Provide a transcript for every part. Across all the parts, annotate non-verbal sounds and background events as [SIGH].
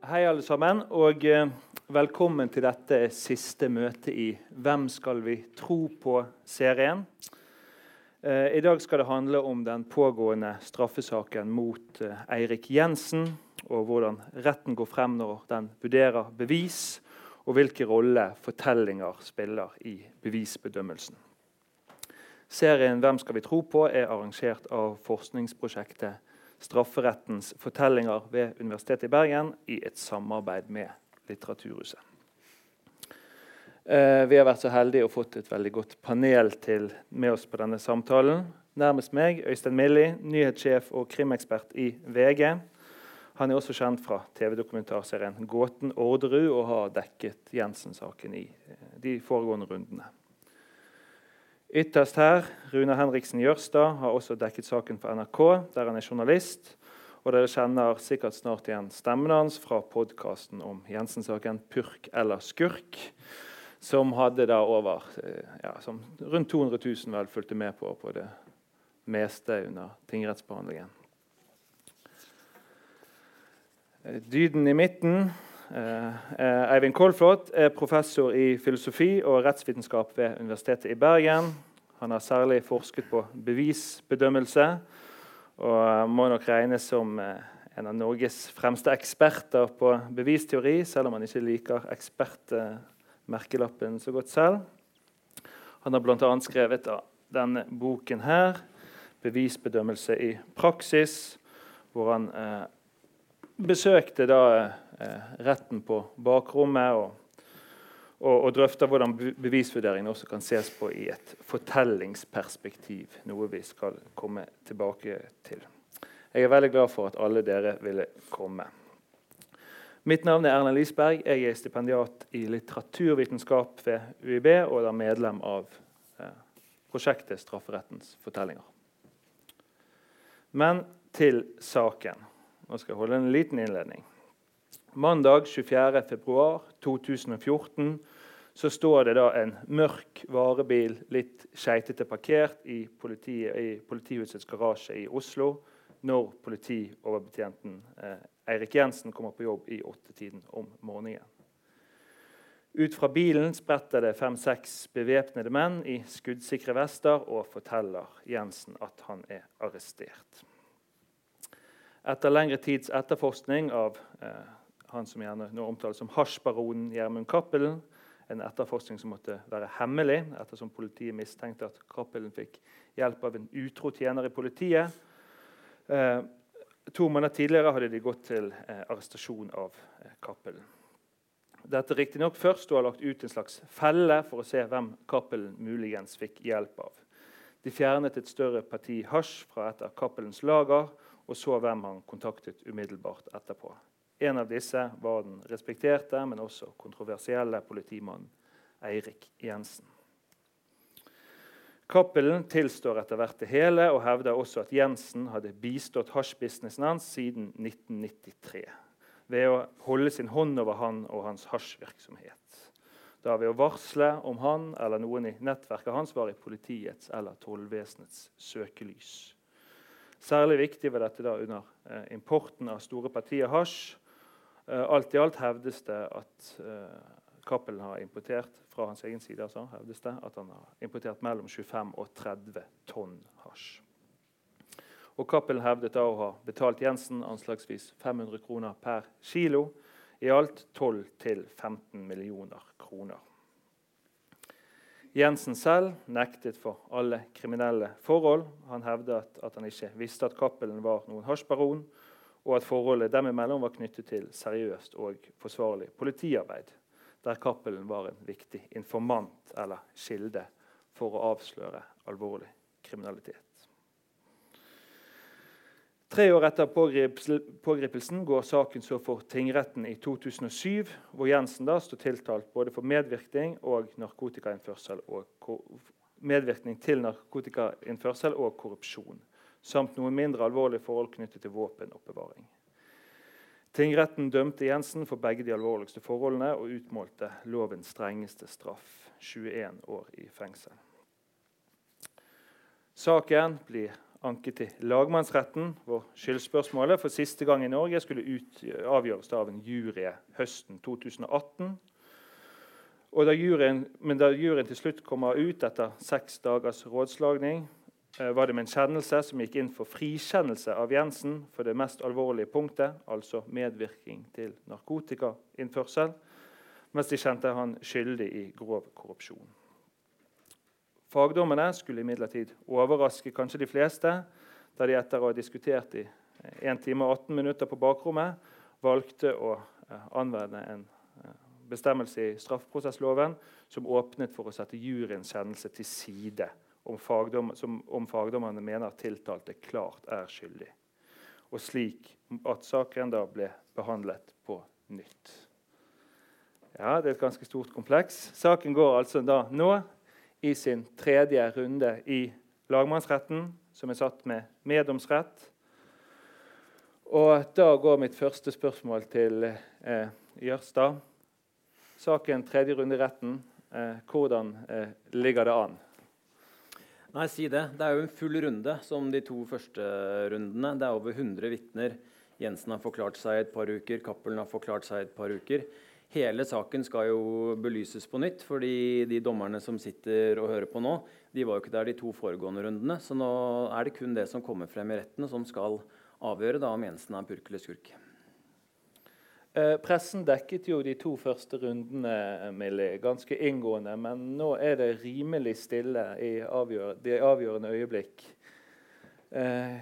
Hei, alle sammen, og eh, velkommen til dette siste møtet i 'Hvem skal vi tro på?'-serien. Eh, I dag skal det handle om den pågående straffesaken mot eh, Eirik Jensen, og hvordan retten går frem når den vurderer bevis, og hvilken rolle fortellinger spiller i bevisbedømmelsen. Serien 'Hvem skal vi tro på?' er arrangert av forskningsprosjektet strafferettens fortellinger ved Universitetet i Bergen i et samarbeid med Litteraturhuset. Eh, vi har vært så heldige og fått et veldig godt panel til med oss på denne samtalen. Nærmest meg Øystein Milli, nyhetssjef og krimekspert i VG. Han er også kjent fra TV-dokumentarserien 'Gåten Orderud' og har dekket Jensen-saken i eh, de foregående rundene. Ytterst her, Rune Henriksen Jørstad har også dekket saken for NRK, der han er journalist. Og dere kjenner sikkert snart igjen stemmen hans fra podkasten om Jensen-saken 'Purk eller skurk', som hadde da over eh, ja, som rundt 200 000 vel fulgte med på på det meste under tingrettsbehandlingen. Eh, dyden i midten Eh, Eivind Kolflot er professor i filosofi og rettsvitenskap ved Universitetet i Bergen. Han har særlig forsket på bevisbedømmelse og må nok regnes som eh, en av Norges fremste eksperter på bevisteori, selv om han ikke liker ekspertmerkelappen så godt selv. Han har bl.a. skrevet denne boken her, 'Bevisbedømmelse i praksis', hvor han eh, besøkte da Eh, retten på bakrommet og, og, og drøfter hvordan bevisvurderingen også kan ses på i et fortellingsperspektiv. Noe vi skal komme tilbake til. Jeg er veldig glad for at alle dere ville komme. Mitt navn er Erlend Lisberg. Jeg er stipendiat i litteraturvitenskap ved UiB og er medlem av eh, prosjektet Strafferettens fortellinger. Men til saken. Nå skal jeg holde en liten innledning. Mandag 24.2.2014 så står det da en mørk varebil litt skeitete parkert i, politiet, i politihusets garasje i Oslo når politioverbetjenten eh, Eirik Jensen kommer på jobb i åttetiden om morgenen. Ut fra bilen spretter det fem-seks bevæpnede menn i skuddsikre vester og forteller Jensen at han er arrestert. Etter lengre tids etterforskning av eh, han som gjerne nå omtales som hasjbaronen Gjermund Cappelen. En etterforskning som måtte være hemmelig, ettersom politiet mistenkte at Cappelen fikk hjelp av en utro tjener i politiet. Eh, to måneder tidligere hadde de gått til eh, arrestasjon av eh, Cappelen. Dette riktignok først å har lagt ut en slags felle for å se hvem Cappelen muligens fikk hjelp av. De fjernet et større parti hasj fra et av Cappelens lager og så hvem han kontaktet umiddelbart etterpå. En av disse var den respekterte, men også kontroversielle politimannen Eirik Jensen. Cappelen tilstår etter hvert det hele og hevder også at Jensen hadde bistått hasjbusinessen hans siden 1993 ved å holde sin hånd over han og hans hasjvirksomhet. Da ved å varsle om han eller noen i nettverket hans var i politiets eller tollvesenets søkelys. Særlig viktig var dette da under eh, importen av store partier hasj alt i alt hevdes det at Cappelen eh, har importert fra hans egen side altså, hevdes det at han har importert mellom 25 og 30 tonn hasj. Og Cappelen hevdet da å ha betalt Jensen anslagsvis 500 kroner per kilo. I alt 12-15 millioner kroner. Jensen selv nektet for alle kriminelle forhold. Han hevdet at han ikke visste at Cappelen var noen hasjbaron, og at forholdet dem imellom var knyttet til seriøst og forsvarlig politiarbeid, der Cappelen var en viktig informant eller kilde for å avsløre alvorlig kriminalitet. Tre år etter pågripelsen går saken så for tingretten i 2007, hvor Jensen da står tiltalt både for medvirkning, medvirkning til narkotikainnførsel og korrupsjon samt noen mindre alvorlige forhold knyttet til våpenoppbevaring. Tingretten dømte Jensen for begge de alvorligste forholdene og utmålte lovens strengeste straff 21 år i fengsel. Saken blir anket til lagmannsretten, hvor skyldspørsmålet for siste gang i Norge skulle ut, avgjøres av en jury høsten 2018. Da juryen, men da juryen til slutt kommer ut etter seks dagers rådslagning, var det med en kjennelse som gikk inn for frikjennelse av Jensen for det mest alvorlige punktet, altså medvirkning til narkotikainnførsel, mens de kjente han skyldig i grov korrupsjon. Fagdommene skulle imidlertid overraske kanskje de fleste da de etter å ha diskutert i 1 time og 18 minutter på bakrommet valgte å eh, anvende en eh, bestemmelse i straffeprosessloven som åpnet for å sette juryens kjennelse til side om, fagdom, som, om fagdommerne mener tiltalte klart er skyldig. Og slik at saken da ble behandlet på nytt. Ja, Det er et ganske stort kompleks. Saken går altså da nå i sin tredje runde i lagmannsretten, som er satt med meddomsrett. Og da går mitt første spørsmål til eh, Jørstad. Saken tredje runde i retten. Eh, hvordan eh, ligger det an? Nei, si det. Det er jo en full runde som de to første rundene. Det er over 100 vitner. Jensen har forklart seg et par uker, Cappelen har forklart seg et par uker. Hele saken skal jo belyses på nytt, fordi de dommerne som sitter og hører på nå, de var jo ikke der de to foregående rundene. Så nå er det kun det som kommer frem i retten, som skal avgjøre da, om Jensen er purk eller skurk. Eh, pressen dekket jo de to første rundene Millie, ganske inngående, men nå er det rimelig stille i avgjør de avgjørende øyeblikk. Eh,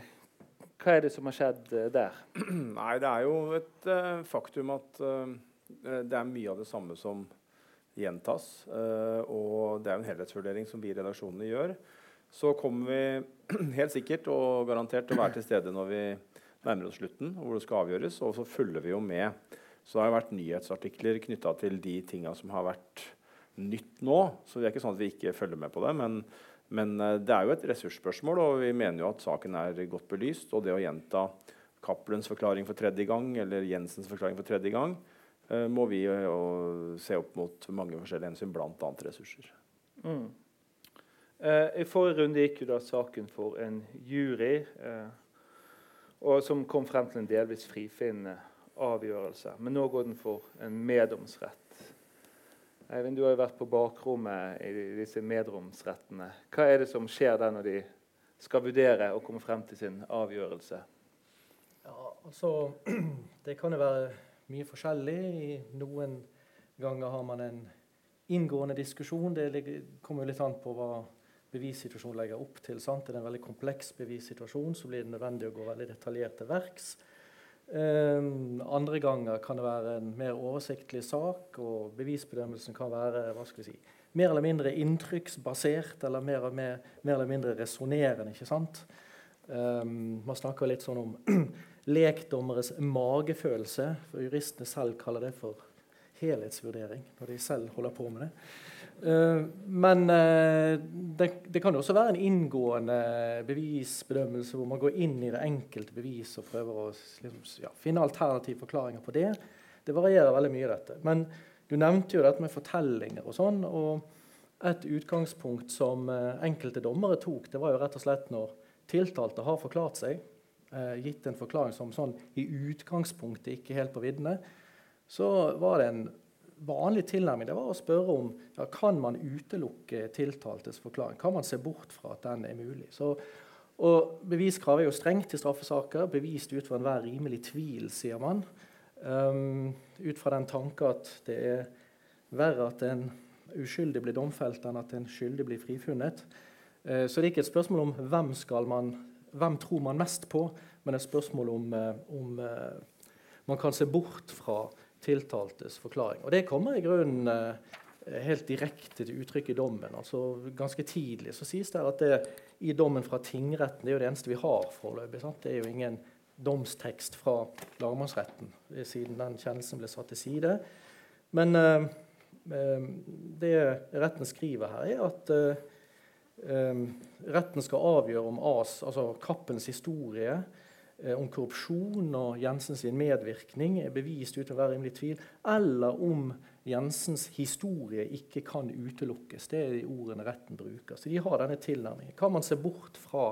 hva er det som har skjedd eh, der? [CLEARS THROAT] Nei, Det er jo et uh, faktum at uh, det er mye av det samme som gjentas. Uh, og det er en helhetsvurdering som vi i redaksjonene gjør. Så kommer vi [CLEARS THROAT] helt sikkert og garantert til å være til stede når vi nærmer oss slutten, hvor det skal avgjøres. Og så følger vi jo med. Så det har vært nyhetsartikler knytta til de tinga som har vært nytt nå. Så det er ikke sånn at vi ikke følger med på det. Men, men eh, det er jo et ressursspørsmål, og vi mener jo at saken er godt belyst. Og det å gjenta Cappelens forklaring for tredje gang eller Jensens forklaring for tredje gang, Eh, må vi jo se opp mot mange forskjellige hensyn, bl.a. ressurser. Mm. Uh, I forrige runde gikk jo da saken for en jury, og som kom frem til en delvis frifinnende avgjørelse. Men nå går den for en meddomsrett. Eivind, du har jo vært på bakrommet i disse meddomsrettene. Hva er det som skjer der når de skal vurdere og komme frem til sin avgjørelse? Ja, altså, [CLEARS THROAT] Det kan jo være mye forskjellig. Noen ganger har man en inngående diskusjon. Det kommer jo litt an på hva bevissituasjonen legger opp til. Sant? Det Er en veldig kompleks bevissituasjon, så blir det nødvendig å gå veldig detaljert til verks. Um, andre ganger kan det være en mer oversiktlig sak, og bevisbedømmelsen kan være hva skal vi si, mer eller mindre inntrykksbasert eller mer, mer, mer eller mindre resonnerende. Um, man snakker litt sånn om [CLEARS THROAT] lekdommeres magefølelse. For juristene selv kaller det for helhetsvurdering når de selv holder på med det. Uh, men uh, det, det, kan jo også være en inngående bevisbedømmelse hvor man går inn i det enkelte bevis og prøver å liksom, ja, finne alternative forklaringer på det. Det varierer veldig mye, dette. Men du nevnte jo dette med fortellinger og sånn. og Et utgangspunkt som uh, enkelte dommere tok, det var jo rett og slett når tiltalte har forklart seg, eh, gitt en forklaring som sånn i utgangspunktet ikke helt på viddene, så var det en vanlig tilnærming var å spørre om ja, kan man utelukke tiltaltes forklaring. Kan man se bort fra at den er mulig? Så, og Beviskravet er jo strengt i straffesaker. Bevist ut fra enhver rimelig tvil, sier man. Um, ut fra den tanke at det er verre at en uskyldig blir domfelt enn at en skyldig blir frifunnet. Uh, så det er ikke et spørsmål om hvem man hvem tror man mest på, men et spørsmål om, eh, om uh, man kan se bort fra tiltaltes forklaring. Og Det kommer i grunnen eh, helt direkte til uttrykk i dommen. altså Ganske tidlig så sies det at det i dommen fra tingretten det er jo det eneste vi har foreløpig. Det er jo ingen domstekst fra lagmannsretten siden den kjennelsen ble satt til side. Men eh, det retten skriver her, er at Ehm, retten skal avgjøre om AS, altså Kappens historie, eh, om korrupsjon og Jensens medvirkning er bevist uten å være rimelig tvil, eller om Jensens historie ikke kan utelukkes. Det er de ordene retten bruker. Så de har denne tilnærmingen. Kan man se bort fra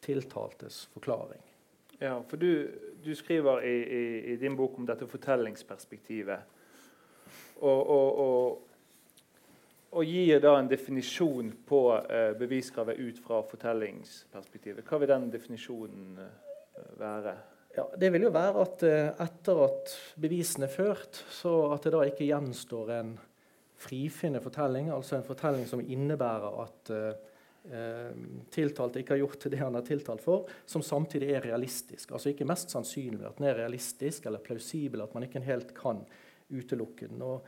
tiltaltes forklaring. Ja, for du, du skriver i, i, i, din bok om dette fortellingsperspektivet. Og, og, og, og gir da en definisjon på eh, beviskravet ut fra fortellingsperspektivet. Hva vil den definisjonen eh, være? Ja, Det vil jo være at eh, etter at bevisene er ført, så at det da ikke gjenstår en frifinnende fortelling, altså en fortelling som innebærer at eh, eh, tiltalte ikke har gjort det han er tiltalt for, som samtidig er realistisk. Altså ikke mest sannsynlig at den er realistisk eller plausibel, at man ikke helt kan utelukke den. Og,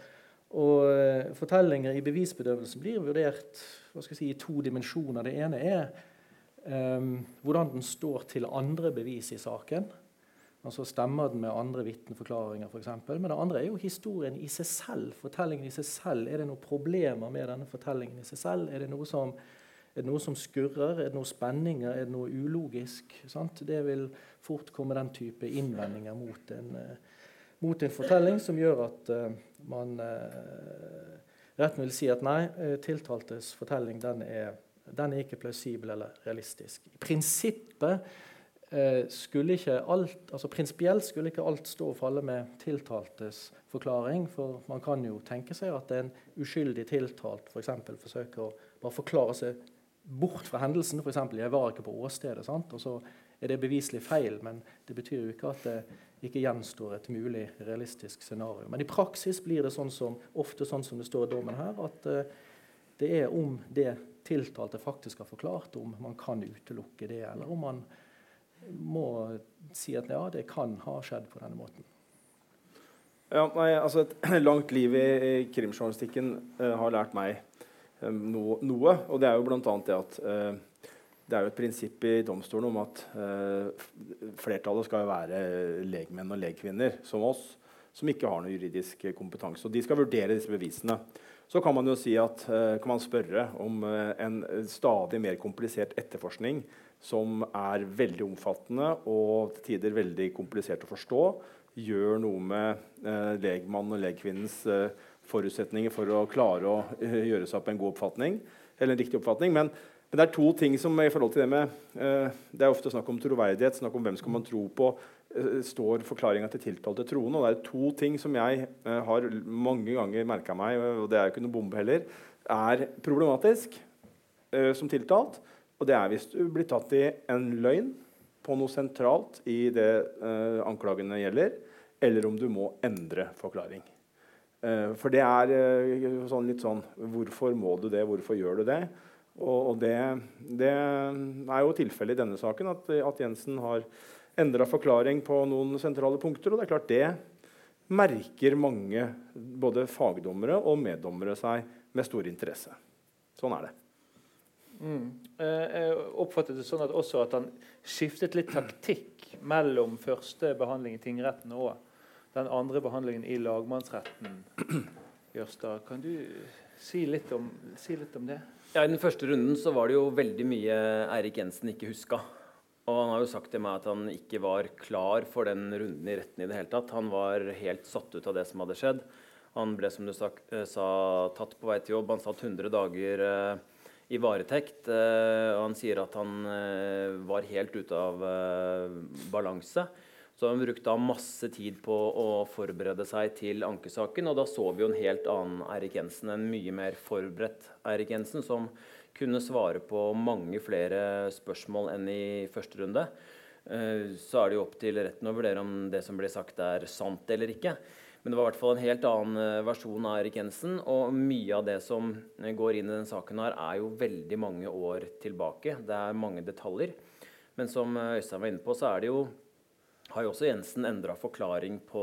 og uh, Fortellinger i bevisbedøvelsen blir vurdert si, i to dimensjoner. Det ene er hvordan den står til andre bevis i saken. Altså Stemmer den med andre vitneforklaringer f.eks. Men det andre er jo historien i seg selv. Fortellingen i seg selv. Er det noen problemer med denne fortellingen i seg selv? Er det noe som det noe som skurrer? Er det noen spenninger? Er det noe ulogisk? Sant? Det vil fort komme den type innvendinger mot en, uh, mot en fortelling som gjør at uh, man uh, retten vil si at nei, tiltaltes fortelling den er, den er, ikke plausibel eller realistisk. I prinsippet skulle ikke alt, altså Prinsipielt skulle ikke alt stå og falle med tiltaltes forklaring. For man kan jo tenke seg at en uskyldig tiltalt for eksempel, forsøker å bare forklare seg bort fra hendelsen. F.eks. 'jeg var ikke på åstedet', sant? og så er det beviselig feil. Men det betyr jo ikke at det ikke gjenstår et mulig realistisk scenario. Men i praksis blir det sånn som, ofte sånn som det står i dommen her, at uh, det er om det tiltalte faktisk har forklart, om man kan utelukke det, eller om man må si at ja, det kan ha skjedd på denne måten. Ja, nei, altså Et [CLEARS THROAT] langt liv i, i krimjournalistikken uh, har lært meg um, no, noe. Og det er jo bl.a. det at uh, det er jo et prinsipp i domstolen om at uh, flertallet skal være legmenn og legkvinner som oss, som ikke har noe juridisk kompetanse. Og de skal vurdere disse bevisene. Så kan man jo si at, uh, kan man spørre om en stadig mer komplisert etterforskning som er veldig omfattende og til tider veldig komplisert å forstå, gjør noe med legmann og legkvinnens eh, forutsetninger for å klare å eh, gjøre seg opp en god oppfatning. eller en riktig oppfatning, men, men, det er to ting som i forhold til det med uh, Det er ofte snakk om troverdighet, snakk om hvem skal man tro på. Uh, står forklaringa til tiltalte troende? Og det er to ting som jeg har mange ganger merka meg, og det er jo ikke noe bombe heller, er problematisk som tiltalt. Og det er hvis du blir tatt i en løgn på noe sentralt i det anklagene gjelder, eller om du må endre forklaring. For det er sånn, litt sånn Hvorfor må du det? Hvorfor gjør du det? Og det, det, er jo tilfellet i denne saken at, at Jensen har endra forklaring på noen sentrale punkter. Og det er klart det merker mange, både fagdommere og meddommere, seg med stor interesse. Sånn er det. Mm. Eh, jeg oppfattet det sånn at også at han skiftet litt taktikk mellom første behandling i tingretten og den andre behandlingen i lagmannsretten. Jørstad, kan du si litt, om, si litt om det? Ja, I den første runden så var det jo veldig mye Eirik Jensen ikke huska. Og han har jo sagt til meg at han ikke var klar for den runden i retten i det hele tatt. Han var helt satt ut av det som hadde skjedd. Han ble som du eh, sa tatt på vei til jobb. Han satt 100 dager uh, i varetekt. Uh, og han sier at han var helt ute av balanse. Så han brukte masse tid på å forberede seg til ankesaken. Og da så vi jo en helt annen Erik Jensen, en mye mer forberedt Erik Jensen, som kunne svare på mange flere spørsmål enn i første runde. Eh, så er det jo opp til retten å vurdere om det som blir sagt, er sant eller ikke. Men det var i hvert fall en helt annen eh, versjon av Erik Jensen. Og mye av det som går inn i denne saken, her er jo veldig mange år tilbake. Det er mange detaljer. Men som Øystein var inne på, så er det jo har jo også Jensen endra forklaring på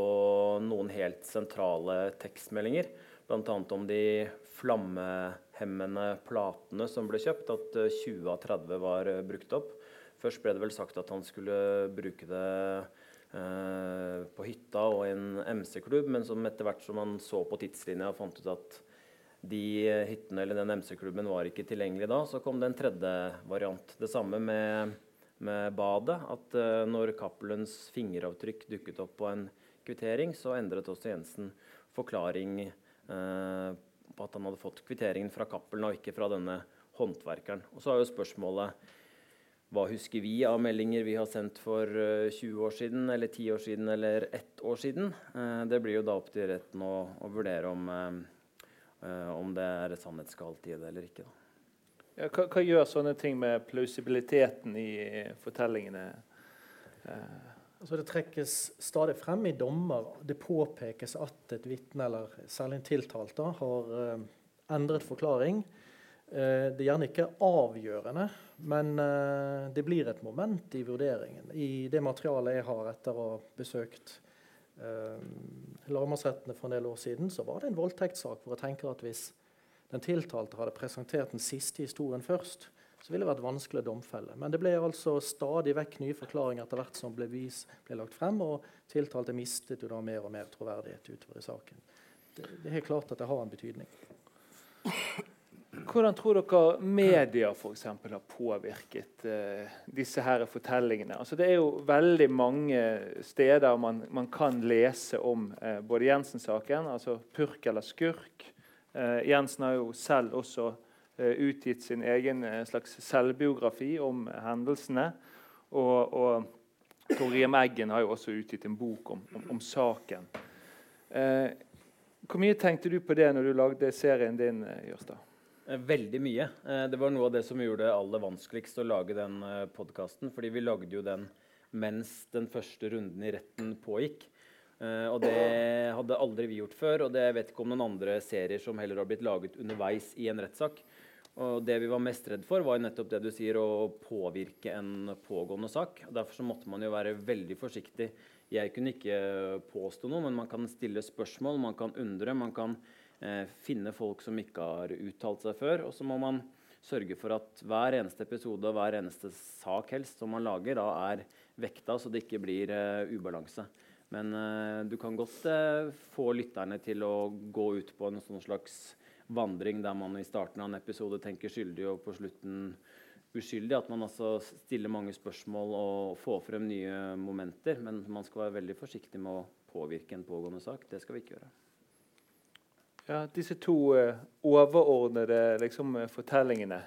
noen helt sentrale tekstmeldinger. Bl.a. om de flammehemmende platene som ble kjøpt, at 20 eh, av 30 var eh, brukt opp. Først ble det vel sagt at han skulle bruke det eh, på hytta og i en MC-klubb, men som etter hvert som han så på tidslinja og fant ut at de hyttene eller den MC-klubben var ikke tilgjengelig da, så kom det en tredje variant. Det samme med med badet at når Cappelens fingeravtrykk dukket opp på en kvittering, så endret også Jensen forklaring uh, på at han hadde fått kvitteringen fra Cappelen og ikke fra denne håndverkeren. Og så er jo spørsmålet hva husker vi av meldinger vi har sendt for 20 år siden, eller 10 år siden, eller ett år siden? det blir jo da opp til retten å, å vurdere om, om det er sannhetsgehalt i det eller ikke. Ja, hva, hva, gjør sånne ting med plausibiliteten i fortellingene? Altså det trekkes stadig frem i dommer. Det påpekes at et vitne, eller særlig en tiltalt, har uh, endret forklaring. Uh, det er gjerne ikke avgjørende, men uh, det blir et moment i vurderingen. I det materialet jeg har etter å ha besøkt lagmannsrettene for en del år siden, så var det en voldtektssak hvor jeg tenker at hvis den tiltalte hadde presentert den siste historien først, så ville det vært vanskelig å domfelle. Men det ble altså stadig vekk nye forklaringer etter hvert som bevis ble lagt frem, og tiltalte mistet jo da mer og mer troverdighet utover i saken. Det, det er helt klart at det har en betydning. Hvordan tror dere media for eksempel, har påvirket uh, disse her fortellingene? Altså, det er jo veldig mange steder man, man kan lese om uh, både Jensen-saken, altså purk eller skurk. Uh, Jensen har jo selv også utgitt sin egen eh, slags selvbiografi om hendelsene. Og, og Torgrim Eggen har jo også utgitt en bok om, om, om saken. Eh, hvor mye tenkte du på det når du lagde serien din, Jørstad? Eh, veldig mye. Det var noe av det som gjorde det aller vanskeligst å lage den podkasten. Fordi vi lagde jo den mens den første runden i retten pågikk. Og det hadde aldri vi gjort før. Og det vet ikke om noen andre serier som heller har blitt laget underveis i en rettssak. Og det vi var mest redd for, var nettopp det du sier, å påvirke en pågående sak. Derfor måtte man jo være veldig forsiktig. Jeg kunne ikke påstå noe, men man kan stille spørsmål, man kan undre. Man kan eh, finne folk som ikke har uttalt seg før. Og så må man sørge for at hver eneste episode og hver eneste sak helst som man lager, da er vekta, så det ikke blir eh, ubalanse. Men eh, du kan godt eh, få lytterne til å gå ut på en sånn slags vandring der man i starten av en episode tenker skyldig og på slutten uskyldig. At man altså stiller mange spørsmål og får frem nye momenter. Men man skal være veldig forsiktig med å påvirke en pågående sak. Det skal vi ikke gjøre. Ja, Disse to uh, overordnede liksom, eh, fortellingene,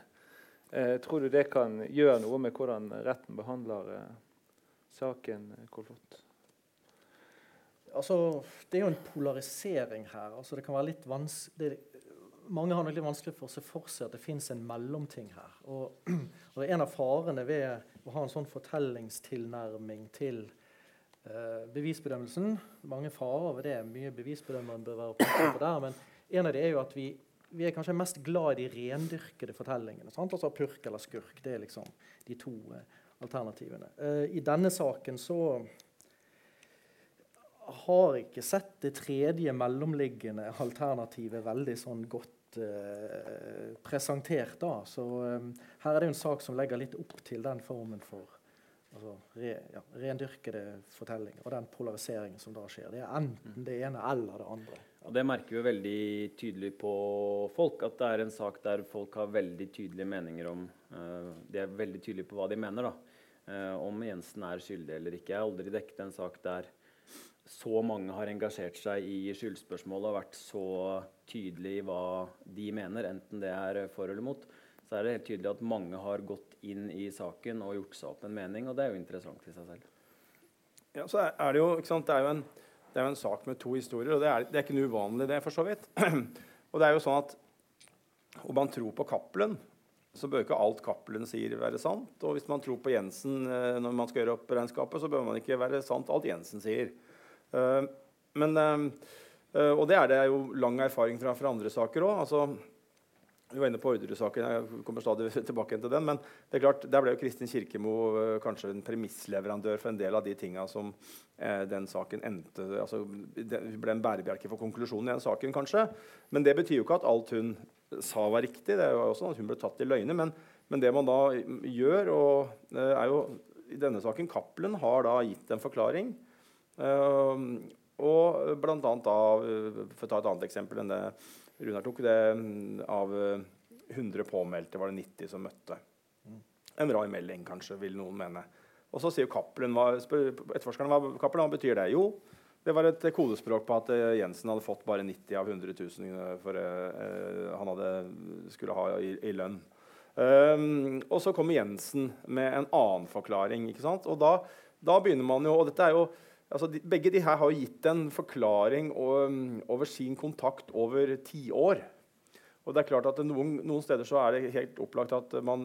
eh, tror du det kan gjøre noe med hvordan retten behandler eh, saken? Kolfot? Altså, det er jo en polarisering her. Altså, det kan være litt vanskelig mange har nok litt vanskelig for å se for seg at det fins en mellomting her. Og, [CLEARS THROAT] og En av farene ved å ha en sånn fortellingstilnærming til eh, bevisbedømmelsen Mange farer ved det. Mye bevisbedømmeren bør være oppmerksom på der. Men en av det er jo at vi, vi er kanskje mest glad i de rendyrkede fortellingene. Sant? Altså purk eller skurk. Det er liksom de to eh, alternativene. Eh, I denne saken så har ikke sett det tredje mellomliggende alternativet veldig sånn godt uh, presentert. da. Så um, her er det jo en sak som legger litt opp til den formen for altså, re, ja, rendyrkede fortellinger og den polariseringen som da skjer. Det er enten det ene eller det andre. Og Det merker vi veldig tydelig på folk. At det er en sak der folk har veldig tydelige meninger om uh, De er veldig tydelige på hva de mener. da. Uh, om Jensen er skyldig eller ikke. Jeg har aldri dekket en sak der så mange har engasjert seg i skyldspørsmålet og vært så tydelig i hva de mener, enten det er for eller mot, så er det helt tydelig at mange har gått inn i saken og gjort seg opp en mening. Og det er jo interessant i seg selv. Ja, så er det, jo, det, er jo en, det er en sak med to historier, og det er, det er ikke noe uvanlig, det, for så vidt. [CLEARS THROAT] og det er jo sånn at om man tror på Cappelen, så bør ikke alt Cappelen sier, være sant. Og hvis man tror på Jensen eh, når man skal gjøre opp regnskapet, så bør man ikke være sant alt Jensen sier. Eh, men, eh, og det er det jo lang erfaring fra, fra andre saker òg. Altså, vi var inne på Orderud-saken. Jeg kommer stadig [LAUGHS] tilbake til den. Men det er klart, der ble jo Kristin Kirkemo eh, kanskje en premissleverandør for en del av de tinga som eh, den saken endte altså, Det ble en bærebjelke for konklusjonen i den saken, kanskje. Men det betyr jo ikke at alt hun sa, var riktig. Det jo også at hun ble tatt i løgner. Men, men, det man da gjør, og, er jo i denne saken Cappelen har da gitt en forklaring og blant annet da, For å ta et annet eksempel enn det Runar tok, det, av 100 påmeldte var det 90 som møtte. En rar melding, kanskje, vil noen mene. Og så sier Cappelen etterforskerne hva, hva betyr det? Jo, det var et kodespråk på at eh, Jensen hadde fått bare 90 av 100 000 for uh, han hadde, skulle ha i, i lønn. Um, og så kommer Jensen med en annen forklaring. ikke sant? Og da, da begynner man jo, og dette er jo altså de, Begge de her har jo gitt en forklaring over, over sin kontakt over tiår. Og det er klart at noen, noen, steder så er det helt opplagt at man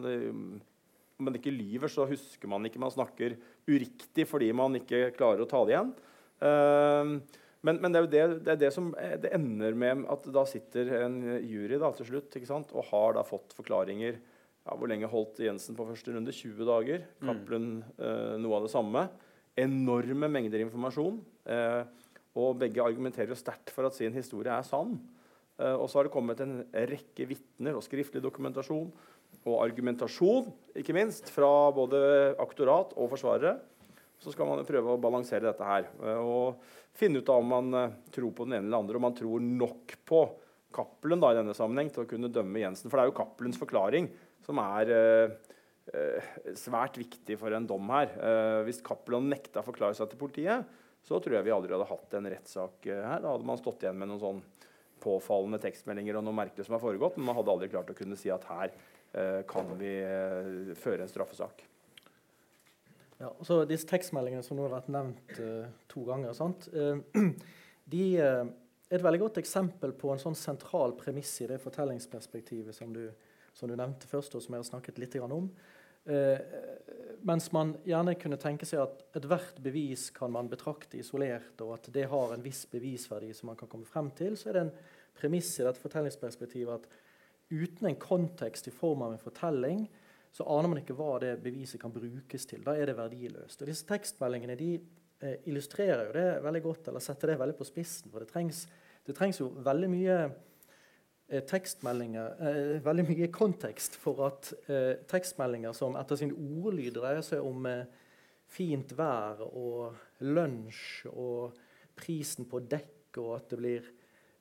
om man ikke lyver, så husker man ikke man snakker uriktig fordi man ikke klarer å ta det igjen. Uh, men, men det, er jo det, det, er det, som det ender med at da sitter en jury da, til slutt og har da fått forklaringer ja, Hvor lenge holdt Jensen på første runde? 20 dager. Cappelen mm. eh, noe av det samme. Enorme mengder informasjon. Eh, og begge argumenterer sterkt for at sin historie er sann. Eh, og så har det kommet en rekke vitner og skriftlig dokumentasjon og argumentasjon, ikke minst, fra både aktorat og forsvarere. Så skal man prøve å balansere dette her. Eh, og finne ut om man tror på den ene eller andre, om man tror nok på Cappelen i denne sammenheng til å kunne dømme Jensen. For det er jo Cappelens forklaring som er svært viktig for en dom her. hvis Cappelen nekta å forklare seg til politiet, så tror jeg vi aldri hadde hatt en rettssak her. Da hadde man stått igjen med noen sånn påfallende tekstmeldinger og noe merkelig som har foregått, men man hadde aldri klart å kunne si at her kan vi føre en straffesak. Ja, så Disse tekstmeldingene som nå har vært nevnt uh, to ganger, uh, [CLEARS THROAT] de uh, er et veldig godt eksempel på en sånn sentral premiss i det fortellingsperspektivet som du, som du nevnte først, og som jeg har snakket litt om. Mens man gjerne kunne tenke seg at ethvert bevis kan man betrakte isolert, og at det har en viss bevisverdi som man kan komme frem til, så er det en premiss i dette fortellingsperspektivet at uten en kontekst i form av en fortelling, så aner man ikke hva det beviset kan brukes til. Da er det verdiløst. Og disse tekstmeldingene de eh, illustrerer jo det veldig godt, eller setter det veldig på spissen. For det trengs, det trengs jo veldig mye eh, tekstmeldinger, eh, veldig mye kontekst for at eh, tekstmeldinger som etter sin ordlyd dreier seg om eh, fint vær og lunsj og prisen på dekk, og at det blir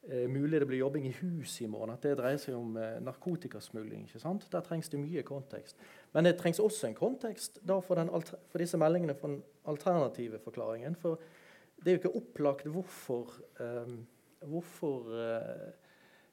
eh, mulig det blir jobbing i huset i morgen. At det dreier seg om eh, narkotikasmugling. ikke sant? Der trengs det mye kontekst. Men det trengs også en kontekst for, for, disse meldingene for den alternative forklaringen. For det er jo ikke opplagt hvorfor, eh, hvorfor eh,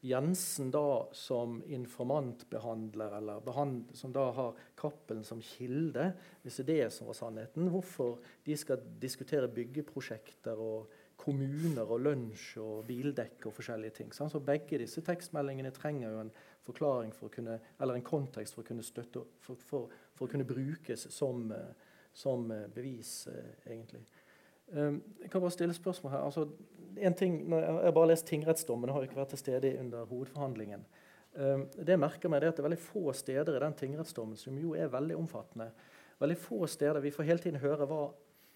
Jensen da som informantbehandler, eller behand, som da har Cappelen som kilde, hvis det er det som var sannheten, hvorfor de skal diskutere byggeprosjekter og kommuner og lunsj og bildekk og forskjellige ting. Så begge disse tekstmeldingene trenger jo en forklaring for å kunne, eller en kontekst for å kunne støtte, for, for, for å kunne brukes som, eh, som eh, bevis, eh, egentlig. Um, jeg kan bare stille spørsmål her. Altså, en ting, jeg har bare lest tingrettsdommen, jeg har ikke vært til stede under hovedforhandlingen. Um, det jeg merker meg, er at det er veldig få steder i den tingrettsdommen som jo er veldig omfattende. Veldig få steder Vi får hele tiden høre hva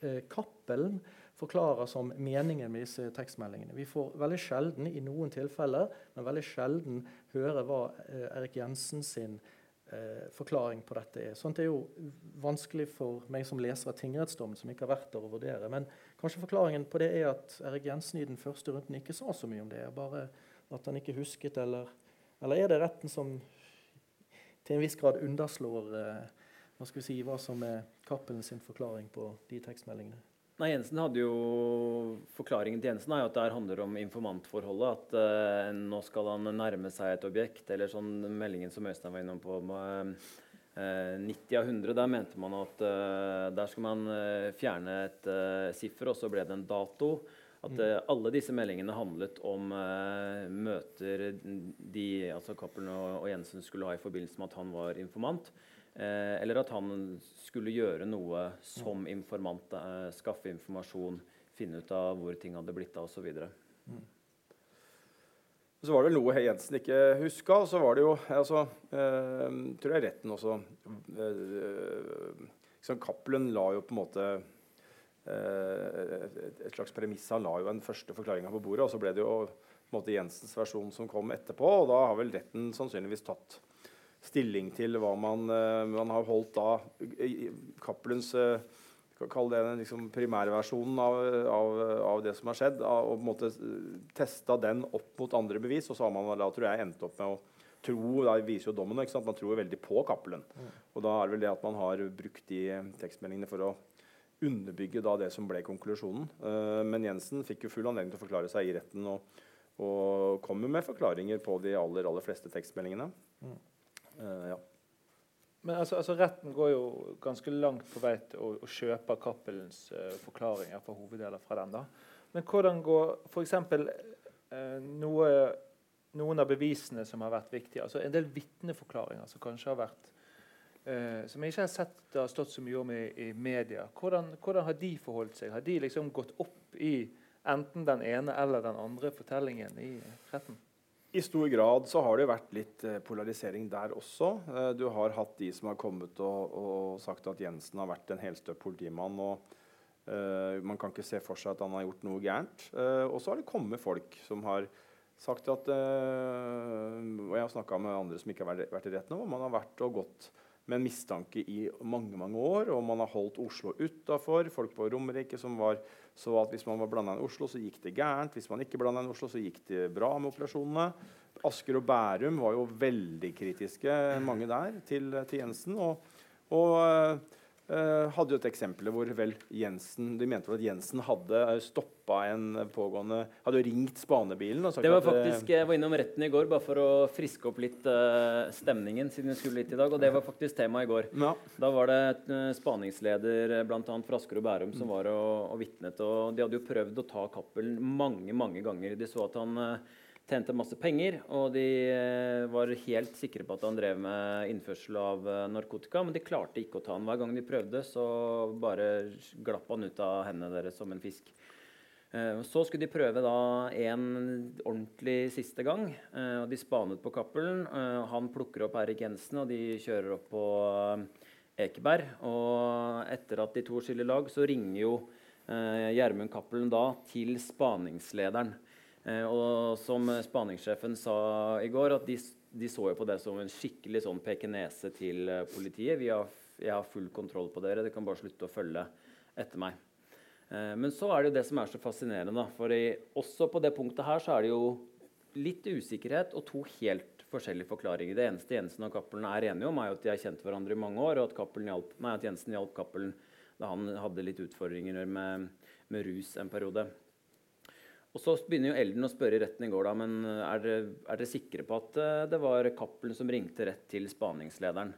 eh, Cappelen forklarer som meningen med disse tekstmeldingene. Vi får veldig sjelden i noen tilfeller, men veldig sjelden høre hva eh, Erik Jensen sin eh, forklaring på dette er. Sånt er jo vanskelig for meg som leser av tingrettsdommen, som ikke har vært der å vurdere. Men kanskje forklaringen på det er at Erik Jensen i den første runden ikke sa så mye om det. Bare at han ikke husket, eller, eller er det retten som til en viss grad underslår eh, hva, skal vi si, hva som er Cappelen sin forklaring på de tekstmeldingene? Nei, Jensen hadde jo, Forklaringen til Jensen er jo at det handler om informantforholdet. At eh, nå skal han nærme seg et objekt. Eller sånn meldingen som Øystein var innom på med, 90 av 100. Der mente man at uh, der skulle man uh, fjerne et siffer, og så ble det en dato. At mm. alle disse meldingene handlet om møter de, altså Cappelen og, og Jensen skulle ha i forbindelse med at han var informant. Eh, eller at han skulle gjøre noe som informant. Eh, skaffe informasjon, finne ut av hvor ting hadde blitt av osv. Mm. Så var det noe Jensen ikke huska. Og så var det jo altså, eh, tror jeg retten også eh, liksom la jo på en måte eh, et slags premiss. Han la jo en første forklaringa på bordet, og så ble det jo på en måte Jensens versjon som kom etterpå. Og da har vel retten sannsynligvis tatt stilling til hva man, uh, man har holdt da Cappelens uh, Kall det den liksom, primærversjonen av, av, av, det som har skjedd. og på en måte testa den opp mot andre bevis. Og så har man da tror jeg endt opp med å tro da viser jo dommen, ikke sant? Man tror veldig på Cappelen. Mm. Og da er det vel det at man har brukt de tekstmeldingene for å underbygge da det som ble konklusjonen. Uh, men Jensen fikk jo full anledning til å forklare seg i retten og, og kommer med forklaringer på de aller, aller fleste tekstmeldingene. Mm. Uh, ja. Men altså, altså, Retten går jo ganske langt på vei til å, å kjøpe Cappelens uh, forklaringer for hoveddeler fra den. da. Men hvordan går f.eks. Uh, noe, noen av bevisene som har vært viktige, altså en del vitneforklaringer som kanskje har vært uh, Som jeg ikke har sett det har stått så mye om i, i media. Hvordan, hvordan, har de forholdt seg? Har de liksom gått opp i enten den ene eller den andre fortellingen i retten? I stor grad så har det vært litt eh, polarisering der også. Eh, du har hatt de som har kommet og, og sagt at Jensen har vært en helstøpt politimann. og uh, Man kan ikke se for seg at han har gjort noe gærent. Uh, og så har det kommet folk som har sagt at uh, Og jeg har snakka med andre som ikke har vært, i retten, og man har vært og gått med en mistanke i mange mange år. Og man har holdt Oslo utafor. Folk på Romerike som var, så at hvis man var blanda inn Oslo, så gikk det gærent. Hvis man ikke blanda inn i Oslo, så gikk det bra med operasjonene. Asker og Bærum var jo veldig kritiske, mange der, til, til Jensen. Og, og hadde jo et eksempel hvor vel Jensen, de mente vel at Jensen hadde stoppa en pågående Hadde jo ringt spanebilen. det var faktisk, Jeg var innom retten i går bare for å friske opp litt uh, stemningen. siden vi skulle litt i dag, Og det var faktisk tema i går. Ja. Da var det uh, spaningsleder bl.a. fra Asker og Bærum som var og, og vitnet. Og de hadde jo prøvd å ta Cappelen mange, mange ganger. De så at han uh, tjente masse penger, og de eh, var helt sikre på at han drev med innførsel av eh, narkotika, men de klarte ikke å ta han. Hver gang de prøvde, så bare glapp han ut av hendene deres som en fisk. Eh, så skulle de prøve da en ordentlig siste gang, og de spanet på Cappelen. Han plukker opp Erik Jensen, og de kjører opp på Ekeberg. Og etter at de to skiller lag, så ringer jo Gjermund Cappelen da til spaningslederen. Eh, og som spaningssjefen sa i går, at de, de, så jo på det som en skikkelig sånn pekenese til eh, politiet. Har, jeg har full kontroll på dere, dere kan bare slutte å følge etter meg. Eh, men så er det jo det som er så fascinerende. For i, også på det punktet her så er det jo litt usikkerhet og to helt forskjellige forklaringer. Det eneste Jensen og Cappelen er enige om, er jo at de har kjent hverandre i mange år, og at, hjalp, nei, at Jensen hjalp Cappelen da han hadde litt utfordringer med, med rus en periode. Og Så begynner jo Elden å spørre i retten i går da, men eh, er dere, er dere sikre på at eh, det var Cappelen som ringte rett til spaningslederen?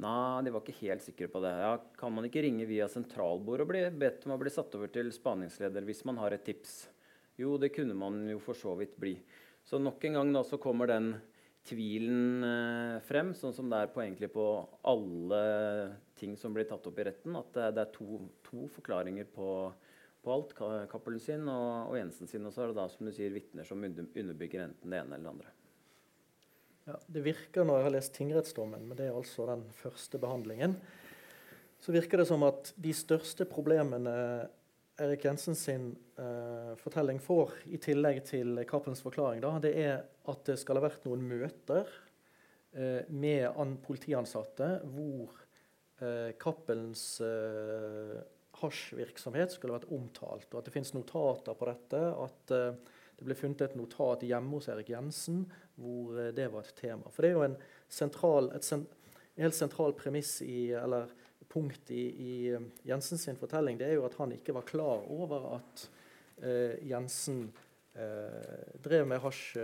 Nei, de var ikke helt sikre på det. Ja, kan man ikke ringe via sentralbord og bli bedt om å bli satt over til spaningsleder hvis man har et tips? Jo, det kunne man jo for så vidt bli. Så nok en gang da så kommer den tvilen eh, frem, sånn som det er på, egentlig på alle ting som blir tatt opp i retten. At det, det er to, to forklaringer på på alt. Cappelen sin og, og, Jensen sin. Og så er det da som du sier, vitner som underbygger enten det ene eller det andre. Ja, det virker når jeg har lest tingrettsdommen, men det er altså den første behandlingen, så virker det som at de største problemene Erik Jensen sin eh, fortelling får, i tillegg til Cappelens forklaring, da, det er at det skal ha vært noen møter eh, med politiansatte hvor eh, Cappelens hasjvirksomhet skulle vært omtalt, og at det finnes notater på dette. At uh, det ble funnet et notat hjemme hos Erik Jensen hvor uh, det var et tema. For det er jo en sentral, sen, helt sentral premiss i, eller punkt i, i uh, Jensens fortelling. Det er jo at han ikke var klar over at Jensen drev med hasj,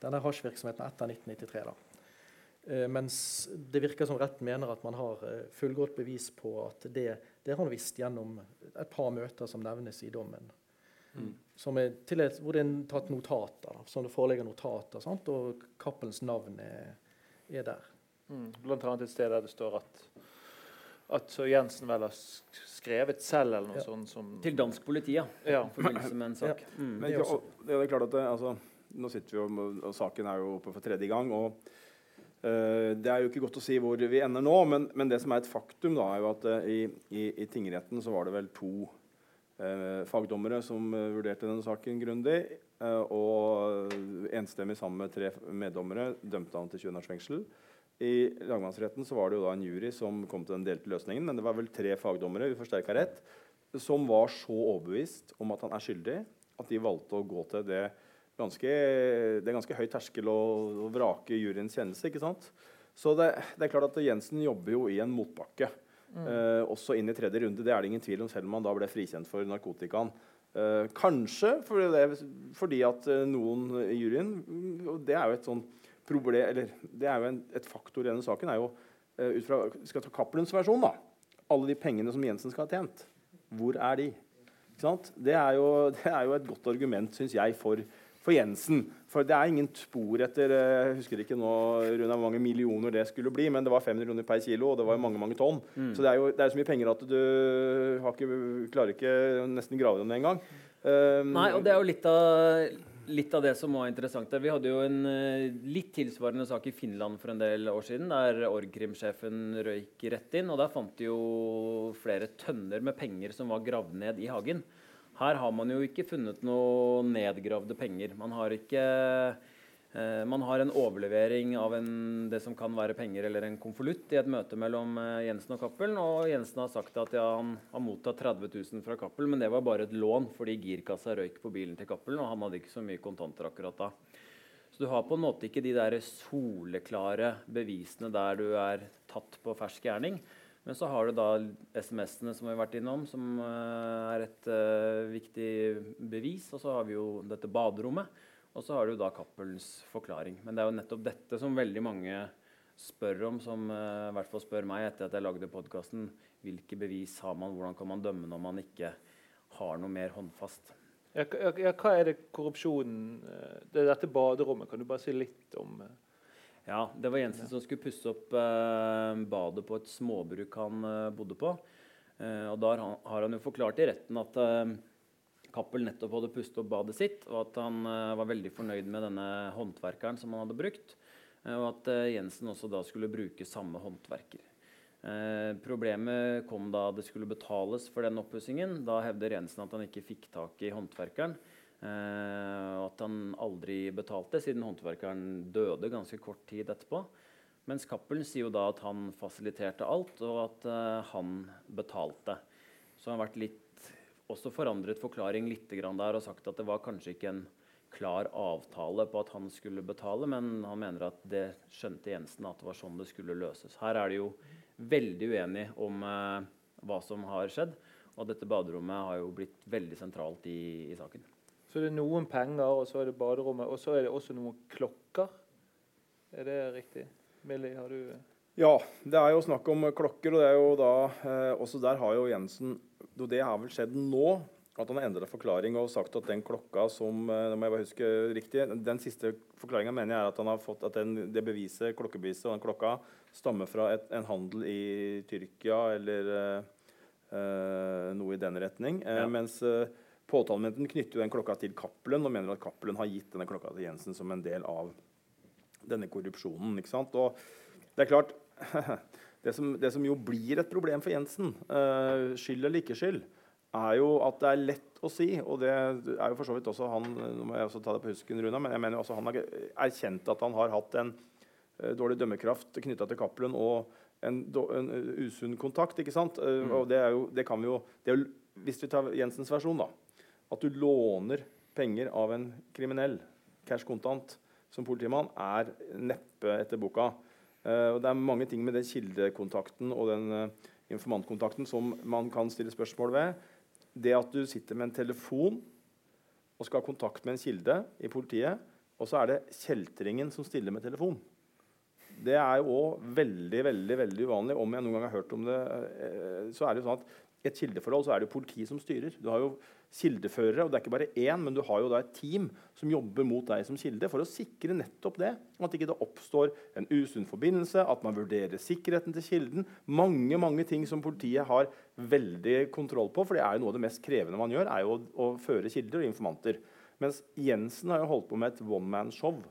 denne hasjvirksomheten etter 1993. da. Mens det virker som retten mener at man har fullgodt bevis på at det, det har han visst gjennom et par møter som nevnes i dommen. Mm. Er et, hvor det er tatt notater, som det foreligger notater, sant? og Cappelens navn er, er der. Mm. Blant annet et sted der det står at, at Jensen vel har skrevet selv, eller noe ja. sånt. Som Til dansk politi, ja. ja. I forbindelse med en sak. Ja. Mm. Men, det, er det er klart at det, altså, Nå sitter vi jo, og Saken er jo oppe for tredje gang. og det er jo ikke godt å si hvor vi ender nå, men, men det som er et faktum, da, er jo at uh, i, i, i, tingretten så var det vel to eh, fagdommere som vurderte denne saken grundig. og enstemmig sammen med tre meddommere dømte han til 20 års fengsel. I lagmannsretten så var det jo da en jury som kom til den delte løsningen, men det var vel tre fagdommere vi forsterka rett som var så overbevist om at han er skyldig, at de valgte å gå til det ganske, det er ganske høy terskel å, å vrake juryens kjennelse. ikke sant? Så det, det, er klart at Jensen jobber jo i en motbakke. Mm. Eh, også inn i tredje runde. Det er det ingen tvil om, selv om han da ble frikjent for narkotikaen. Eh, kanskje fordi, det, fordi at eh, noen i juryen og Det er jo et sånn problem, eller det er jo en, et faktor i denne saken er jo uh, ut fra skal ta Cappelens versjon, da. Alle de pengene som Jensen skal ha tjent, hvor er de? Det er, jo, [LAUGHS] det, er jo, et godt argument, syns jeg, for, for, Jensen. For det er ingen spor etter eh, Jeg husker ikke nå Rune, hvor mange millioner det skulle bli, men det var 500 kroner per kilo, og det var mange mange tonn. Mm. Så det er jo det er så mye penger at du ikke, klarer ikke nesten grave dem engang. Um, Nei, og det er jo litt av litt av det som var interessant. Vi hadde jo en uh, litt tilsvarende sak i Finland for en del år siden, der Org-krim-sjefen røyk rett inn. og Der fant de jo flere tønner med penger som var gravd ned i hagen. Her har man jo ikke funnet noe nedgravde penger. Man har ikke Eh, man har en overlevering av en, det som kan være penger eller en konvolutt i et møte mellom eh, Jensen og Cappelen. Og Jensen har sagt at ja, han har mottatt 30 000 fra Cappelen, men det var bare et lån fordi girkassa røyk på bilen til Cappelen, og han hadde ikke så mye kontanter akkurat da. Så du har på en måte ikke de der soleklare bevisene der du er tatt på fersk gjerning. Men så har du da SMS-ene som vi har vært innom, som uh, er et uh, viktig bevis. Og så har vi jo dette baderommet og så har du da Cappelens forklaring. Men det er jo nettopp dette som veldig mange spør om, som uh, i hvert fall spør meg etter at jeg lagde podkasten. Hvilke bevis har man? Hvordan kan man dømme når man ikke har noe mer håndfast? Ja, ja, hva er det korrupsjonen eh, Det er dette baderommet. Kan du bare si litt om uh... Ja, det var Jensen som skulle pusse opp eh, badet på et småbruk han bodde på. og da har han jo forklart i retten at Cappell nettopp hadde pustet opp badet sitt, og at han uh, var veldig fornøyd med denne håndverkeren som han hadde brukt. Uh, og at Jensen også da skulle bruke samme håndverker. problemet kom da det skulle betales for den oppussingen. Da hevder Jensen at han ikke fikk tak i håndverkeren. Og at han aldri betalte, siden håndverkeren døde ganske kort tid etterpå. Mens Cappelen sier jo da at han fasiliterte alt, og at han betalte. Så han har vært litt også forandret forklaring litt der og sagt at det var kanskje ikke en klar avtale på at han skulle betale, men han mener at det skjønte Jensen at det var sånn det skulle løses. Her er de jo veldig uenige om eh, hva som har skjedd, og dette baderommet har jo blitt veldig sentralt i, i saken. Så det er noen penger, og så er det baderommet, og så er det også noen klokker? Er det riktig? Millie, har du Ja, det er jo snakk om klokker, og det er jo da eh, Også der har jo Jensen det har vel skjedd nå at han har endret forklaring og sagt at den klokka som det må jeg bare huske riktig, Den siste forklaringa mener jeg er at han har fått at den, det beviset, klokkebeviset og den klokka stammer fra et, en handel i Tyrkia eller uh, noe i den retning. Ja. Mens uh, påtalemyndigheten knytter jo den klokka til Cappelen og mener at Cappelen har gitt denne klokka til Jensen som en del av denne korrupsjonen. ikke sant? Og det er klart [LAUGHS] Det som, det som, jo blir et problem for Jensen, uh, skyld eller ikke skyld, er jo at det er lett å si, og det er jo for så vidt også han nå må jeg også ta det på husken, Runa, men jeg mener også han har erkjent at han har hatt en uh, dårlig dømmekraft knytta til Cappelen og en, en, usunn kontakt. ikke sant? Mm. og det, jo, det kan vi jo, det er, Hvis vi tar Jensens versjon, da, at du låner penger av en kriminell, cash kontant, som politimann, er neppe etter boka. Uh, og det er mange ting med den kildekontakten og den uh, informantkontakten som man kan stille spørsmål ved. Det at du sitter med en telefon og skal ha kontakt med en kilde i politiet, og så er det kjeltringen som stiller med telefon. Det er jo òg veldig veldig, veldig uvanlig. Om jeg noen gang har hørt om det, uh, så er det jo sånn at et kildeforhold så er det jo politiet som styrer. Du har jo kildeførere. og det er ikke bare én, men Du har jo da et team som jobber mot deg som kilde for å sikre nettopp det. At ikke det oppstår en usunn forbindelse, at man vurderer sikkerheten til kilden. Mange mange ting som politiet har veldig kontroll på. For det er jo noe av det mest krevende man gjør, er jo å, å føre kilder og informanter. Mens Jensen har jo holdt på med et one man-show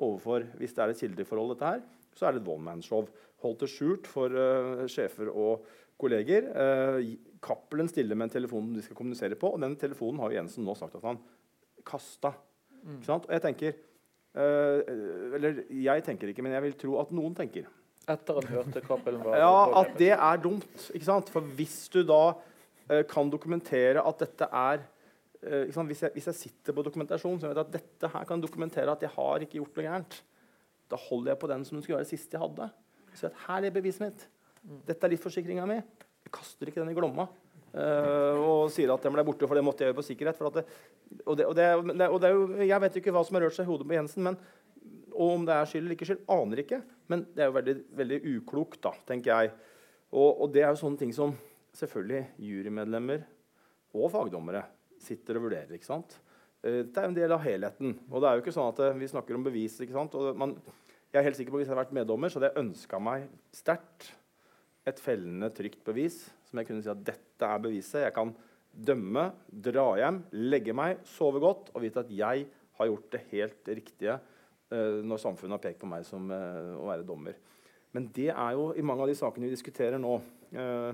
overfor Hvis det er et kildeforhold, dette her, så er det et one man-show. Holdt det skjult for uh, sjefer og kolleger. Uh, Cappelen stiller med en telefon de skal kommunisere på, og den telefonen har Jensen nå sagt at han kasta. Mm. Og jeg tenker uh, Eller jeg tenker ikke, men jeg vil tro at noen tenker. Etter han hørte Cappelen var Ja, at det er dumt. ikke sant? For hvis du da uh, kan dokumentere at dette er uh, hvis, jeg, hvis, jeg, sitter på dokumentasjon, så vet jeg at dette her kan dokumentere at jeg har ikke gjort noe gærent. Da holder jeg på den som den skulle være det siste jeg hadde. Så at her er beviset mitt. Dette er livsforsikringa mi kaster ikke den i Glomma. Uh, og sier at den ble borte, for det måtte jeg gjøre på sikkerhet. Det, og, det, og, det, og jo, jeg vet ikke hva som har rørt seg i hodet på Jensen, men, og om det er skyld eller ikke skyld, aner ikke. Men det er jo veldig, veldig uklokt, da, tenker jeg. Og, og, det er jo sånne ting som selvfølgelig jurymedlemmer og fagdommere sitter og vurderer. ikke sant? Uh, det er jo en del av helheten. Og det er jo ikke sånn at eh, vi snakker om bevis. ikke sant? Man, jeg er helt sikker på Hvis jeg hadde vært meddommer, så hadde jeg ønska meg sterkt et fellende, trygt bevis som jeg kunne si at dette er beviset. Jeg kan dømme, dra hjem, legge meg, sove godt og vite at jeg har gjort det helt riktige uh, når samfunnet har pekt på meg som uh, å være dommer. Men det er jo i mange av de sakene vi diskuterer nå uh,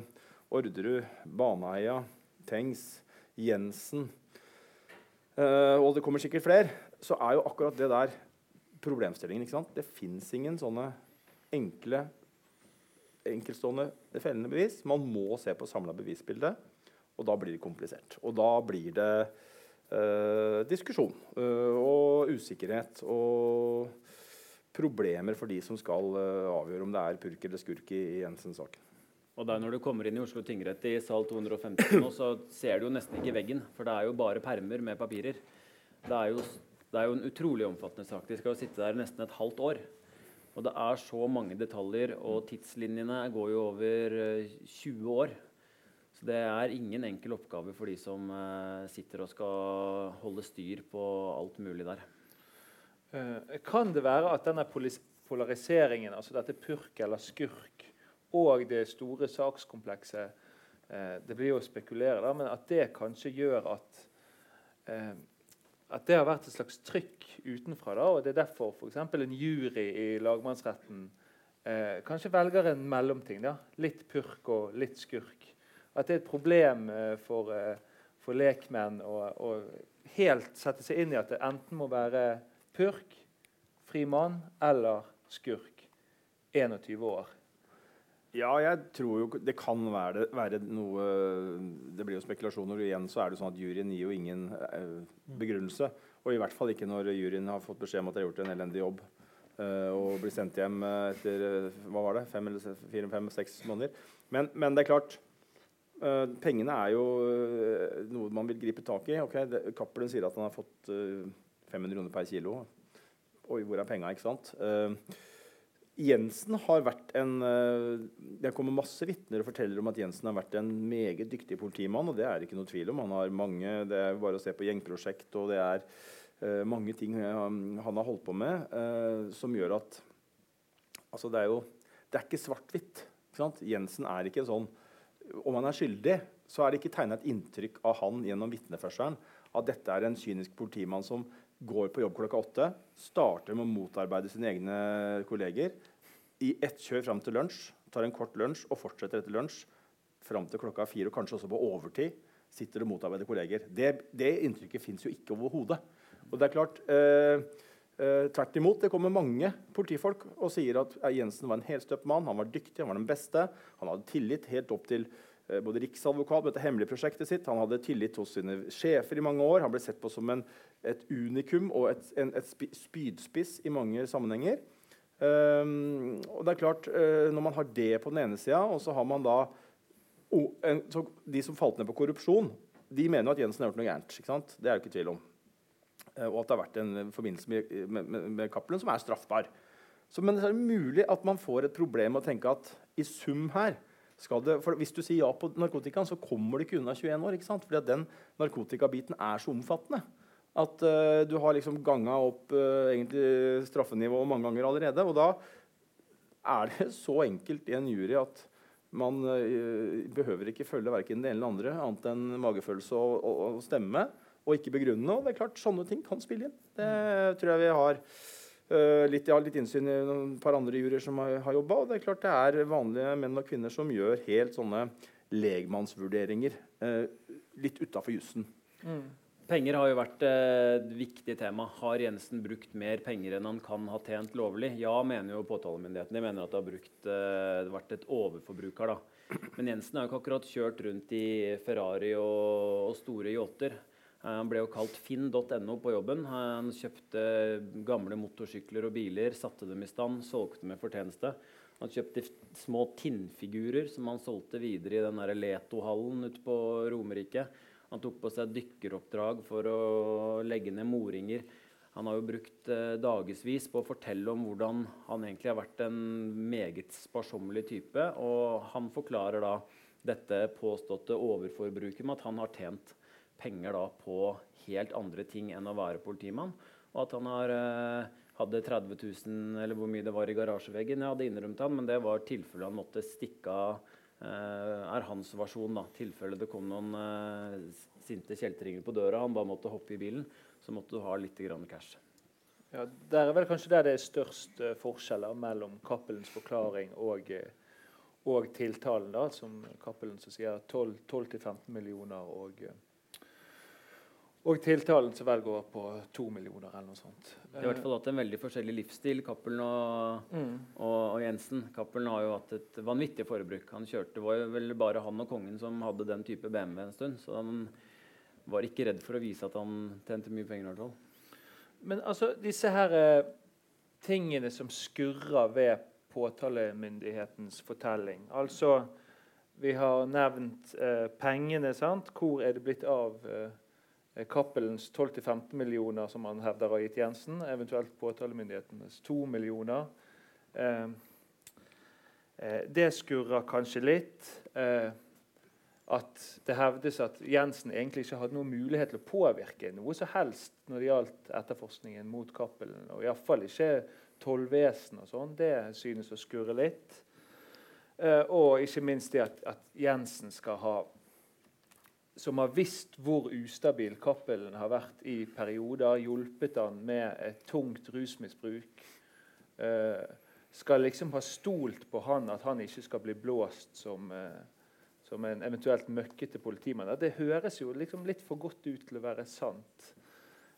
Orderud, Baneheia, Tengs, Jensen og det kommer sikkert flere, så er jo akkurat det der problemstillingen. ikke sant? Det fins ingen sånne enkle, enkeltstående fellende bevis. Man må se på samla bevisbilde. Og da blir det komplisert. Og da blir det eh, diskusjon eh, og usikkerhet og problemer for de som skal eh, avgjøre om det er purk eller skurk i, i Jensen-saken. Og der Når du kommer inn i Oslo tingrett i sal 250 nå, så ser du jo nesten ikke veggen. For det er jo bare permer med papirer. Det er jo, det er jo en utrolig omfattende sak. De skal jo sitte der nesten et halvt år. Og det er så mange detaljer, og tidslinjene går jo over 20 eh, år. Så det er ingen enkel oppgave for de som uh, sitter og skal holde styr på alt mulig der. Uh, kan det være at denne polariseringen, altså dette purk eller skurk, og det store sakskomplekset Det blir jo å spekulere, da, men at det kanskje gjør at at det har vært et slags trykk utenfra. Da, og Det er derfor f.eks. en jury i lagmannsretten kanskje velger en mellomting. da, Litt purk og litt skurk at det er et problem eh, for, eh, for lekmenn å helt sette seg inn i at det enten må være purk, fri mann eller skurk. 21 år. Ja, jeg tror jo det kan være, være, noe Det blir jo spekulasjoner. Igjen så er det sånn at juryen gir jo ingen eh, begrunnelse. Og i hvert fall ikke når juryen har fått beskjed om at de har gjort en elendig jobb og blir sendt hjem etter hva var det, fem eller fire, fem, seks måneder. Men, men det er klart Uh, pengene er jo uh, noe man vil gripe tak i. Okay, det, Cappelen sier at han har fått uh, eh, 500 kroner per kilo. Oi, hvor er penga, ikke sant? Jensen har vært en Det kommer masse vitner og forteller om at Jensen har vært en meget dyktig politimann, og det er det ikke noe tvil om. Han har mange, Det er bare å se på gjengprosjekt, og det er mange ting han, han har holdt på med som gjør at Altså, det er jo Det er ikke svart-hvitt. Jensen er ikke sånn om han er skyldig, så er det ikke tegna et inntrykk av han gjennom vitneførselen at dette er en kynisk politimann som går på jobb klokka åtte, starter med å motarbeide sine egne kolleger i ett kjør fram til lunsj, tar en kort lunsj og fortsetter etter lunsj fram til klokka fire, og kanskje også på overtid, sitter og motarbeider kolleger. Det, det inntrykket fins jo ikke overhodet. Og det er klart, eh, eh, tvert imot, det kommer mange politifolk og sier at Jensen var en helstøpt mann, han var dyktig, han var den beste, han hadde tillit helt opp til Eh, både riksadvokat med dette hemmelige prosjektet sitt. Han hadde tillit hos sine sjefer i mange år. Han ble sett på som en, et unikum og et, en, et spydspiss i mange sammenhenger. Um, og det er klart, uh, Når man har det på den ene sida, og så har man da oh, en, De som falt ned på korrupsjon, de mener jo at Jensen har gjort noe gærent. ikke sant? Det er jo ikke tvil om. Uh, og at det har vært en forbindelse med, med, med, med Cappelen som er straffbar. Så, men det er mulig at man får et problem med å tenke at i sum her det, for Hvis du sier ja på narkotikaen, så kommer du ikke unna 21 år. ikke sant? Fordi at den narkotikabiten er så omfattende. At uh, du har liksom ganga opp uh, egentlig straffenivået mange ganger allerede. Og da er det [LAUGHS] så enkelt i en jury at man uh, behøver ikke følge verken det ene eller andre, annet enn magefølelse og, og, og stemme, og ikke begrunne. Og det er klart, sånne ting kan spille inn. Det tror jeg vi har Uh, jeg har litt innsyn i et par andre juryer som har, har jobba. Og det er klart det er vanlige menn og kvinner som gjør helt sånne legmannsvurderinger uh, litt utafor jussen. Mm. Penger har jo vært et viktig tema. Har Jensen brukt mer penger enn han kan ha tjent lovlig? Ja, mener jo påtalemyndigheten. De mener at det har brukt, uh, vært et overforbruk her. da. Men Jensen har jo ikke akkurat kjørt rundt i Ferrari og, og store yachter. Eh, han ble jo kalt finn.no på jobben. Han kjøpte gamle motorsykler og biler, satte dem i stand, solgte med fortjeneste. Han kjøpte små tinnfigurer som han solgte videre i den Leto-hallen ute på Romerike. Han tok på seg dykkeroppdrag for å legge ned moringer. Han har jo brukt eh, dagevis på å fortelle om hvordan han egentlig har vært en meget sparsommelig type. Og han forklarer da dette påståtte overforbruket med at han har tjent penger da på helt andre ting enn å være politimann. Og at han har, eh, hadde 30 000, eller hvor mye det var i garasjeveggen. Jeg hadde innrømt han, men det var tilfellet han måtte stikke av. Eh, er hans versjon. da, tilfelle det kom noen eh, sinte kjeltringer på døra. Han bare måtte hoppe i bilen. Så måtte du ha litt grann cash. Ja, Der er vel kanskje der det er størst forskjeller mellom Cappelens forklaring og, og tiltalen. da, Som Cappelen sier 12-15 millioner, og, og tiltalen som vel går på to millioner, eller noe sånt. De har i hvert fall hatt en veldig forskjellig livsstil, Cappelen og, Mm. og, og Jensen. Cappelen har jo hatt et vanvittig forbruk. Han kjørte, var jo vel bare han og kongen som hadde den type BMW en stund. Så han var ikke redd for å vise at han tjente mye penger. i hvert fall. Men altså, disse her eh, tingene som skurrer ved påtalemyndighetens fortelling Altså, vi har nevnt eh, pengene. sant? Hvor er det blitt av eh, Cappelens 12-15 millioner som han hevder har gitt Jensen? Eventuelt påtalemyndighetenes 2 millioner. Eh, eh, det skurrer kanskje litt. Eh, at det hevdes at Jensen egentlig ikke hadde noen mulighet til å påvirke noe som helst når det gjaldt etterforskningen mot Cappelen. Og iallfall ikke tollvesen og sånn. Det synes å skurre litt. Eh, og ikke minst det at, at, Jensen skal ha Som har visst hvor ustabil Cappelen har vært i perioder, hjulpet han med et tungt rusmisbruk. Eh, skal liksom ha stolt på han at han ikke skal bli blåst som eh, som en eventuelt møkkete politimann. Det høres jo liksom litt for godt ut til å være sant.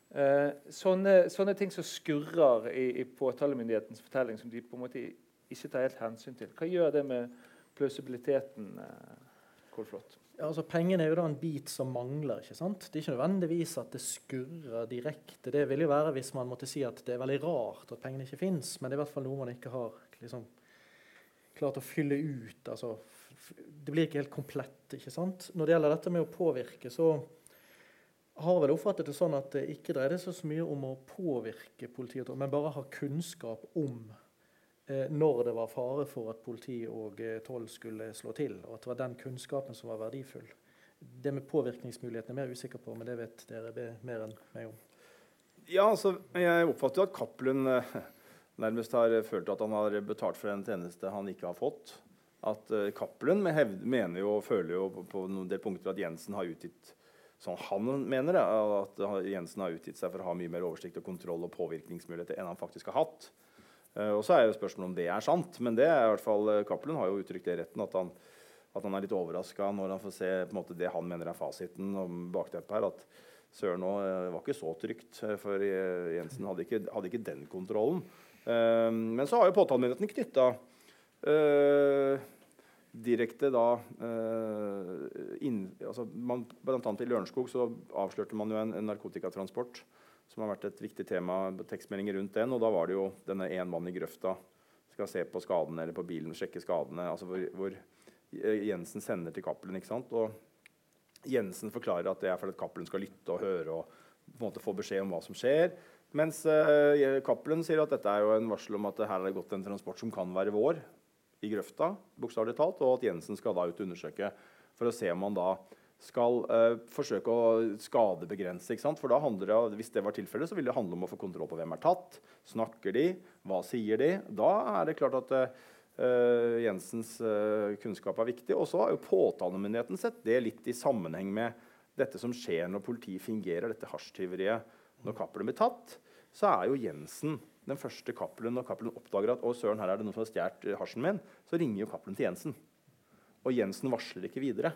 Eh, sånne, sånne, ting som skurrer i, i, påtalemyndighetens fortelling, som de på en måte ikke tar helt hensyn til. Hva gjør det med plausibiliteten? Kolflot? Altså Pengene er jo da en bit som mangler. ikke sant? Det er ikke nødvendigvis at det skurrer direkte. Det vil jo være hvis man måtte si at det er veldig rart at pengene ikke fins, men det er i hvert fall noe man ikke har liksom, klart å fylle ut. altså det blir ikke helt komplett. ikke sant? Når det gjelder dette med å påvirke, så har vel oppfattet det sånn at det ikke dreide seg så mye om å påvirke politiet, men bare ha kunnskap om når det var fare for at politi og eh, toll skulle slå til, og at det var den kunnskapen som var verdifull. Det med påvirkningsmulighetene er jeg mer usikker på, men det vet dere mer enn meg om. Ja, altså, Jeg oppfatter jo at Cappelen eh, nærmest har følt at han har betalt for en tjeneste han ikke har fått. At Cappelen mener jo og føler jo på, noen del punkter at Jensen har utgitt sånn han mener det, at Jensen har utgitt seg for å ha mye mer oversikt og kontroll og påvirkningsmuligheter enn han faktisk har hatt. Uh, og så er jo spørsmålet om det er sant. Men det er i hvert fall Cappelen har jo uttrykt det i retten. At han, at han er litt overraska når han får se måte, det han mener er fasiten om bakteppet her. At søren òg uh, var ikke så trygt, for Jensen hadde ikke, hadde ikke den kontrollen. men så har jo påtalemyndigheten knytta direkte da inn, altså man, Blant annet i Lørenskog så avslørte man jo en, en, narkotikatransport som har vært et viktig tema. tekstmeldinger rundt den, og Da var det jo denne én mann i grøfta skal se på skadene eller på bilen, sjekke skadene. altså Hvor, hvor Jensen sender til Cappelen. ikke sant, og Jensen forklarer at det er fordi Cappelen skal lytte og høre og på en måte få beskjed om hva som skjer. Mens uh, sier at dette er jo en varsel om at her har det gått en transport som kan være vår i grøfta, bokstavelig talt, og at Jensen skal da ut og undersøke for å se om han da skal uh, forsøke å skadebegrense. For da handler det, Hvis det var tilfellet, så vil det handle om å få kontroll på hvem er tatt. Snakker de? Hva sier de? Da er det klart at uh, Jensens uh, kunnskap er viktig. Og så har jo påtalemyndigheten sett det litt i sammenheng med dette som skjer når politiet fingerer dette hasjtyveriet. Når Cappelen blir tatt, så er jo Jensen den første Cappelen når Cappelen oppdager at å søren, her er det noen som har stjålet hasjen min, så ringer jo Cappelen til Jensen. Og Jensen varsler ikke videre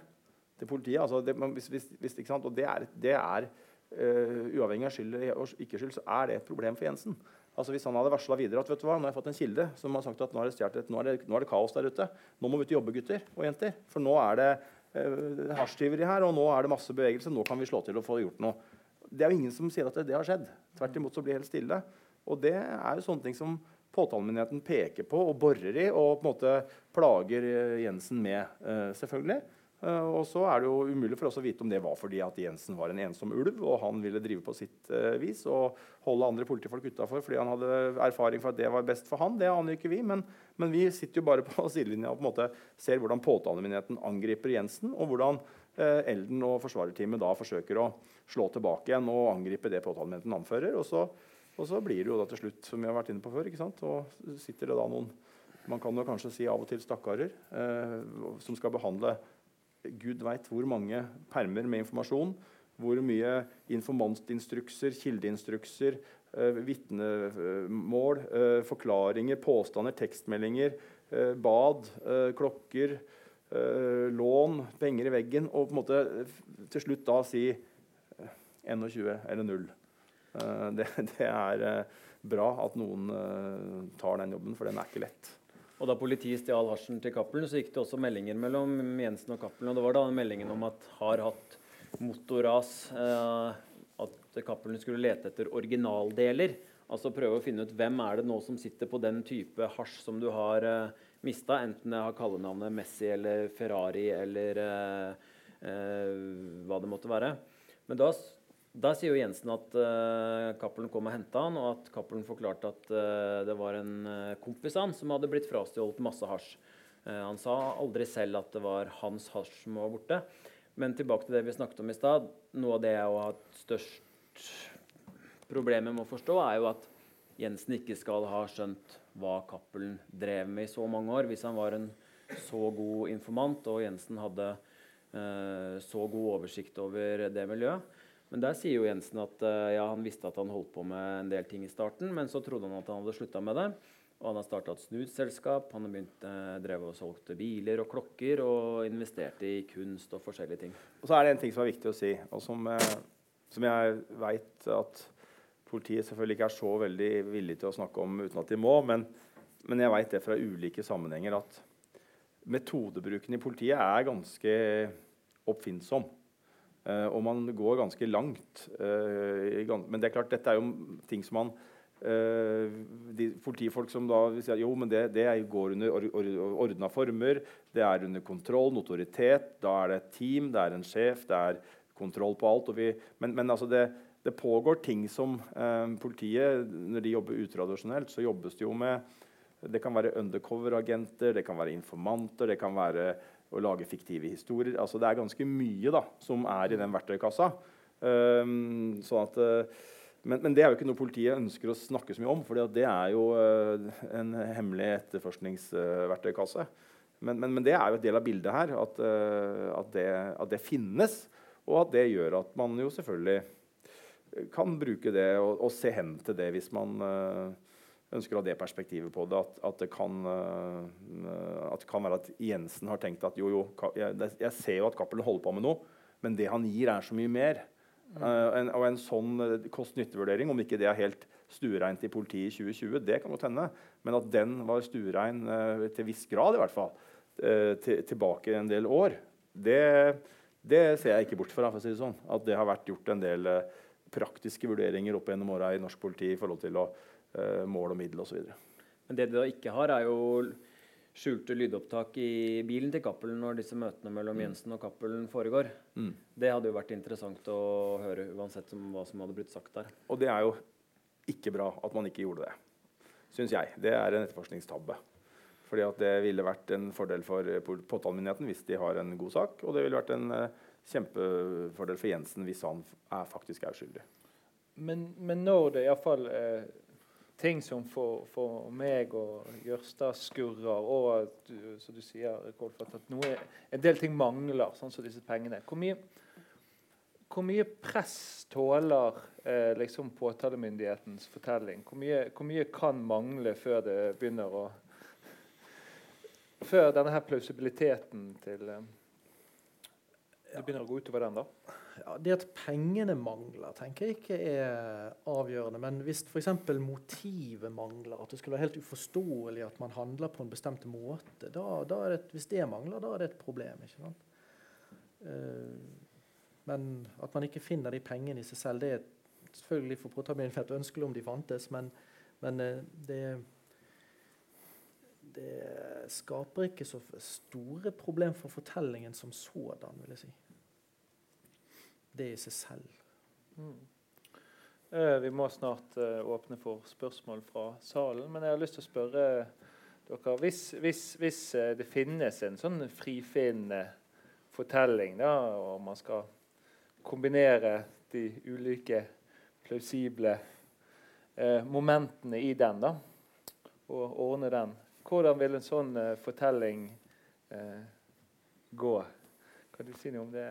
til politiet. Altså, det, hvis, hvis, hvis, og det er, det er uh, uavhengig av skyld og ikke skyld, så er det et problem for Jensen. Altså Hvis han hadde varsla videre at vet du hva, nå har jeg fått en kilde som har sagt at nå er, det nå, er det, nå er det kaos der ute, nå må vi ut og jobbe, gutter og jenter, for nå er det uh, hasjtyveri her, og nå er det masse bevegelse, nå kan vi slå til og få gjort noe. Det er jo ingen som sier at det, det har skjedd. Tvert imot så blir det helt stille. Og det er jo sånne ting som påtalemyndigheten peker på og borer i og på en måte plager Jensen med, uh, selvfølgelig. Uh, og så er det jo umulig for oss å vite om det var fordi at Jensen var en ensom ulv og han ville drive på sitt uh, vis og holde andre politifolk utafor fordi han hadde erfaring for at det var best for han. Det aner ikke vi. Men, men vi sitter jo bare [LAUGHS] på sidelinja og på en måte ser hvordan påtalemyndigheten angriper Jensen, og hvordan eh, Elden og forsvarerteamet da forsøker å slå tilbake igjen og angripe det påtalemyndigheten anfører. Og så, og så, blir det jo da til slutt, som vi har vært inne på før, ikke sant? og sitter det da noen man kan jo kanskje si av og til stakkarer, som skal behandle Gud veit hvor mange permer med informasjon. Hvor mye informantinstrukser, kildeinstrukser, uh, vitnemål, uh, forklaringer, påstander, tekstmeldinger, uh, bad, klokker, lån, penger i veggen. Og på en måte til slutt da si 21 eller 0. [LAUGHS] Det, det, er bra at noen tar den jobben, for den er ikke lett. Og da politiet stjal hasjen til Cappelen, så gikk det også meldinger mellom Jensen og Cappelen. Og det var da meldingen om at har hatt motorras, eh, at Cappelen skulle lete etter originaldeler. Altså prøve å finne ut hvem er det nå som sitter på den type hasj som du har eh, mista, enten det har kallenavnet Messi eller Ferrari eller eh, eh, hva det måtte være. Men da da sier jo Jensen at uh, Cappelen kom og henta han, og at Cappelen forklarte at uh, det var en uh, kompis av han som hadde blitt frastjålet masse hasj. Uh, han sa aldri selv at det var hans hasj som var borte. Men tilbake til det vi snakket om i stad. Noe av det jeg har hatt størst problemer med å forstå, er jo at Jensen ikke skal ha skjønt hva Cappelen drev med i så mange år. Hvis han var en så god informant, og Jensen hadde så god oversikt over det miljøet. Men der sier jo Jensen at uh, ja, han visste at han holdt på med en del ting i starten, men så trodde han at han hadde slutta med det. Og han har starta et snusselskap, han har begynt uh, drevet og solgte biler og klokker og investerte i kunst og forskjellige ting. Og så er det en ting som er viktig å si, og som, uh, som jeg veit at politiet selvfølgelig ikke er så veldig villig til å snakke om uten at de må, men, men jeg veit det fra ulike sammenhenger at metodebruken i politiet er ganske oppfinnsom. Uh, og man går ganske langt. Uh, men det er klart, dette er jo ting som man uh, de Politifolk som da vil si at jo, men det, det går under or, or, ordna former, det er under kontroll, notoritet. Da er det et team, det er en sjef, det er kontroll på alt. Vi, men, men altså det, det, pågår ting som politiet Når de jobber utradisjonelt, så jobbes det jo med Det kan være undercover-agenter, det kan være informanter, det kan være å lage fiktive historier. Altså, det er ganske mye da, som er i den verktøykassa. Um, sånn at, uh, men, men, det er jo ikke noe politiet ønsker å snakke så mye om, for det er jo uh, en hemmelig etterforskningsverktøykasse. Men, men, men, det er jo et del av bildet her, at, uh, at, det, at, det, finnes. Og at det gjør at man jo selvfølgelig kan bruke det og, og se hen til det hvis man ønsker å ha det perspektivet på det. At, at, det kan, uh, at, det kan, være at Jensen har tenkt at jo, jo, jeg, jeg ser jo at Cappelen holder på med noe, men det han gir, er så mye mer. Uh, en, og en sånn uh, kost-nytte-vurdering, om ikke det er helt stuereint i politiet i 2020, det kan godt hende, men at den var stuerein uh, til viss grad, i hvert fall, til, tilbake en del år, det, det, ser jeg ikke bort fra. for å si det sånn. At det har vært gjort en del praktiske vurderinger opp gjennom åra i norsk politi i forhold til å Eh, mål og middel osv. Men det de da ikke har, er jo skjulte lydopptak i bilen til Cappelen når disse møtene mellom mm. Jensen og Cappelen foregår. Mm. Det hadde jo vært interessant å høre uansett som, hva som hadde blitt sagt der. Og det er jo ikke bra at man ikke gjorde det, syns jeg. Det er en etterforskningstabbe. Fordi at det ville vært en fordel for påtalemyndigheten hvis de har en god sak. Og det ville vært en uh, kjempefordel for Jensen hvis han er, faktisk er uskyldig. Men, men når det iallfall eh, ting som for, for meg og Jørstad skurrer, og at du, som du sier, Kolfat, at noe, en del ting mangler, sånn som disse pengene. Hvor mye, hvor mye press tåler eh, liksom påtalemyndighetens fortelling? Hvor mye, hvor mye, kan mangle før det begynner å Før denne her plausibiliteten til eh, Det begynner å gå utover den, da? Ja, Det at pengene mangler, tenker jeg ikke er avgjørende. Men hvis f.eks. motivet mangler, at det skulle være helt uforståelig at man handler på en bestemt måte, da, da det, hvis det mangler, da er det et problem. ikke sant? Uh, men at man ikke finner de pengene i seg selv, det er selvfølgelig for påtalemyndigheten ønskelig om de fantes, men, men uh, det det skaper ikke så store problem for fortellingen som sådan, vil jeg si. Det i seg selv. Mm. Uh, vi må snart uh, åpne for spørsmål fra salen, men jeg har lyst til å spørre dere Hvis, hvis, hvis uh, det finnes en sånn frifinnende fortelling, da, og man skal kombinere de ulike plausible momentene i den, da, og ordne den hvordan vil en sånn eh, fortelling eh, gå? Kan du si noe om det,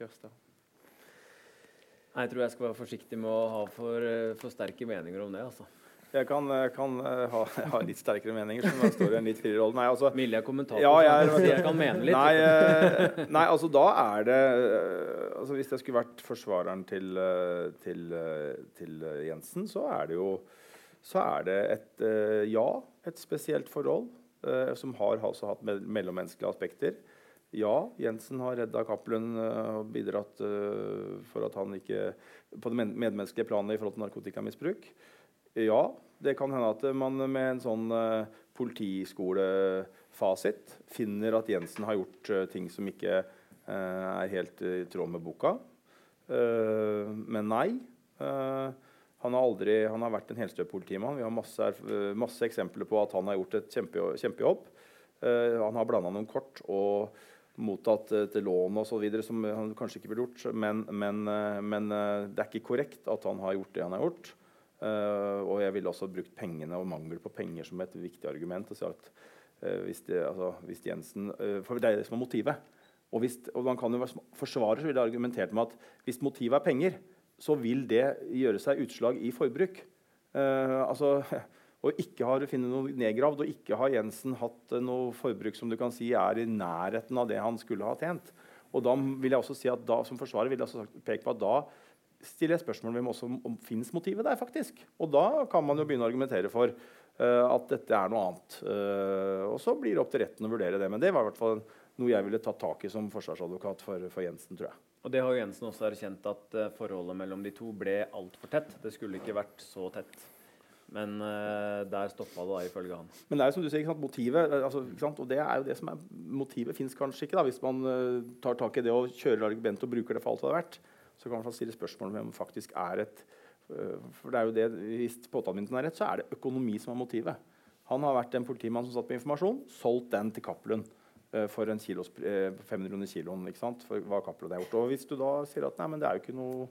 Jørstad? Jeg tror jeg skal være forsiktig med å ha for, uh, for sterke meninger om det. altså. Jeg kan, kan ha, [LAUGHS] ha, litt sterkere meninger, som jeg står i en litt friere rolle. Nei, altså, Milde kommentator, ja, jeg, jeg, kan mene litt. Nei, nei, altså da er det altså Hvis jeg skulle vært forsvareren til, til, til Jensen, så er det jo så er det et ja et spesielt forhold eh, som har hatt mellommenneskelige aspekter. Ja, Jensen har redda Cappelen uh, og bidratt uh, for at han ikke På det medmenneskelige planet i forhold til narkotikamisbruk. Ja, det kan hende at man med en sånn uh, politiskolefasit finner at Jensen har gjort ting som ikke er helt i tråd med boka. men nei. Han har, aldri, han har vært en helstøpolitimann. Vi har masse, masse, eksempler på at han har gjort et kjempejobb. han har blanda noen kort og mottatt til lån osv. som han kanskje ikke burde gjort. Men, men, uh, men uh, det er ikke korrekt at han har gjort det han har gjort. og jeg ville også brukt pengene og mangel på penger som et viktig argument. Og si at hvis, det, altså, hvis, Jensen, For det er det som er motivet. Og, hvis, og man kan jo forsvare så ville argumentert med at hvis motivet er penger, så vil det gjøre seg utslag i forbruk. Altså, [LAUGHS] og ikke har funnet noe nedgravd, og ikke har Jensen hatt noe forbruk som du kan si er i nærheten av det han skulle ha tjent. Og da vil jeg også si at da, Som forsvarer vil jeg også peke på at da stiller jeg spørsmål ved om, om fins motivet der. faktisk. Og da kan man jo begynne å argumentere for uh, at dette er noe annet. Uh, og så blir det opp til retten å vurdere det. Men det var i hvert fall noe jeg ville tatt tak i som forsvarsadvokat for, for Jensen. tror jeg. Og det har Jensen også erkjent, at forholdet mellom de to ble altfor tett. Det skulle ikke vært så tett. Men uh, der stoppa det, da, ifølge han. Men det er jo som du sier, ikke sant, motivet eh, altså, ikke sant, og det er jo det som er Motivet fins kanskje ikke, da, hvis man uh, tar tak i det og kjører argumentet og bruker det for alt det er verdt. Så kan man stille spørsmål om det faktisk er et For det er jo det, Hvis påtalemyndigheten er rett, så er det økonomi som er motivet. Han har vært en politimann som satt på informasjon, solgt den til Cappelen. For en kilos, 500 eh, kroner kiloen. ikke sant? For hva Cappelen har gjort. Og hvis du da sier at nei, men det er jo ikke noe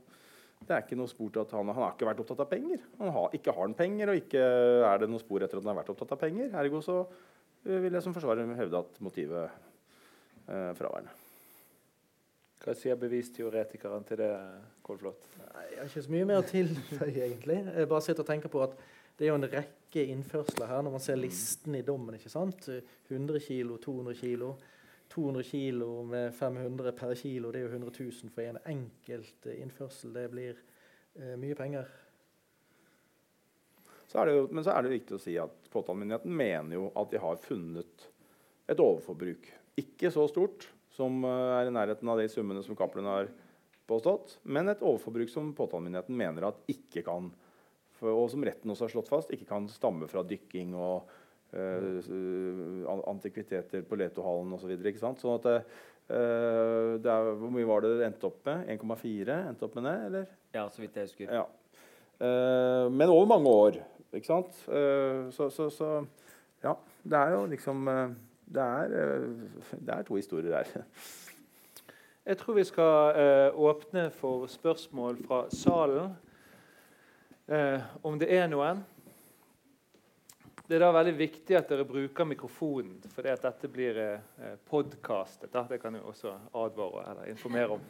det er ikke noe spor til at han, han har ikke vært opptatt av penger. Han har, ikke har han penger, og ikke er det noe spor etter at han har vært opptatt av penger. Ergo så eh, vil jeg som forsvarer hevde at motivet eh, fraværende. Hva sier bevisteoretikeren til det, Kolflot? Jeg har ikke så mye mer å tilføye, egentlig. Jeg bare sitter og tenker på at det er jo en rekke innførsler her når man ser listen i dommen. ikke sant? 100 kilo, 200 kg. 200 kilo med 500 per kilo, det er jo 100 000 for en enkelt innførsel. Det blir eh, mye penger. Så jo, men så er det jo viktig å si at påtalemyndigheten mener jo at de har funnet et overforbruk. Ikke så stort som eh, er i nærheten av de summene som Cappelen har påstått, men et overforbruk som påtalemyndigheten mener at ikke kan og som retten også har slått fast, ikke kan stamme fra dykking og antikviteter på Letohallen osv. Så sånn at uh, er, Hvor mye var det det endte opp med? 1,4? Endte opp med det, eller? Ja, så vidt jeg husker. Ja. Uh, men over mange år, ikke sant? Så, så, så, ja. Det er jo liksom det er, det er to historier der. Jeg tror vi skal åpne for spørsmål fra salen eh, om det er noen. Det er da veldig viktig at dere bruker mikrofonen, for dette blir eh, podkastet. Det kan jeg også advare eller informere om.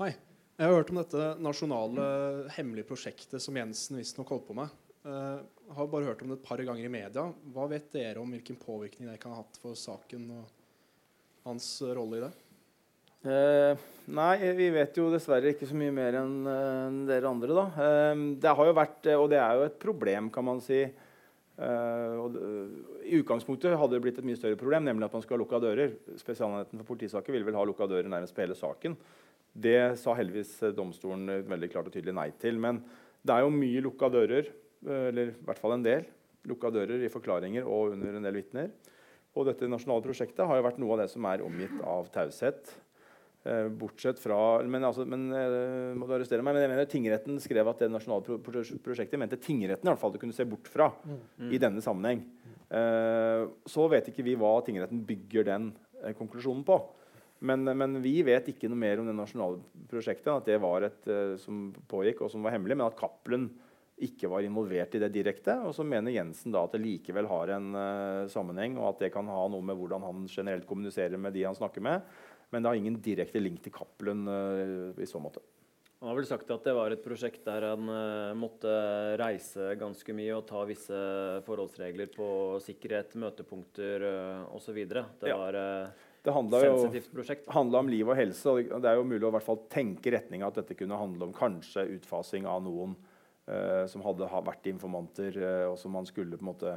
Hei. Jeg har hørt om dette nasjonale hemmelige prosjektet som Jensen visstnok holdt på med. Uh, har bare hørt om det et par ganger i media. Hva vet dere om hvilken påvirkning det kan ha hatt for saken og hans rolle i det? Uh, nei, vi vet jo dessverre ikke så mye mer enn uh, dere andre. da. Uh, det har jo vært, og det er jo et problem, kan man si. Og I utgangspunktet hadde det blitt et mye større problem, nemlig at man skulle ha lukka dører. Spesialenheten for politisaker ville vel ha lukka dører nærmest på hele saken. Det sa heldigvis domstolen veldig klart og tydelig nei til. Men det er jo mye lukka dører, eller i hvert fall en del, lukka dører i forklaringer og under en del vitner. Og dette nasjonale prosjektet har jo vært noe av det som er omgitt av taushet. Eh, bortsett fra Men, altså, men eh, må du arrestere meg, men jeg mener tingretten skrev at det nasjonale pro prosjektet mente tingretten i alle fall du kunne se bort fra mm. i denne sammenheng. Uh, så vet ikke vi hva tingretten bygger den uh, konklusjonen på. Men, men, vi vet ikke noe mer om det nasjonale prosjektet. At det var et uh, som pågikk og som var hemmelig, men at Cappelen ikke var involvert i det direkte. Og så mener Jensen da at det likevel har en sammenheng, og at det kan ha noe med hvordan han generelt kommuniserer med de han snakker med. Men det har ingen direkte link til Cappelen uh, i så måte. Han har vel sagt at det var et prosjekt der han uh, måtte reise ganske mye og ta visse forholdsregler på sikkerhet, møtepunkter uh, osv. Det ja. var uh, det handla om liv og helse. og Det er jo mulig å hvert fall tenke retning at dette kunne handle om kanskje utfasing av noen uh, som hadde vært informanter, og som man skulle på en måte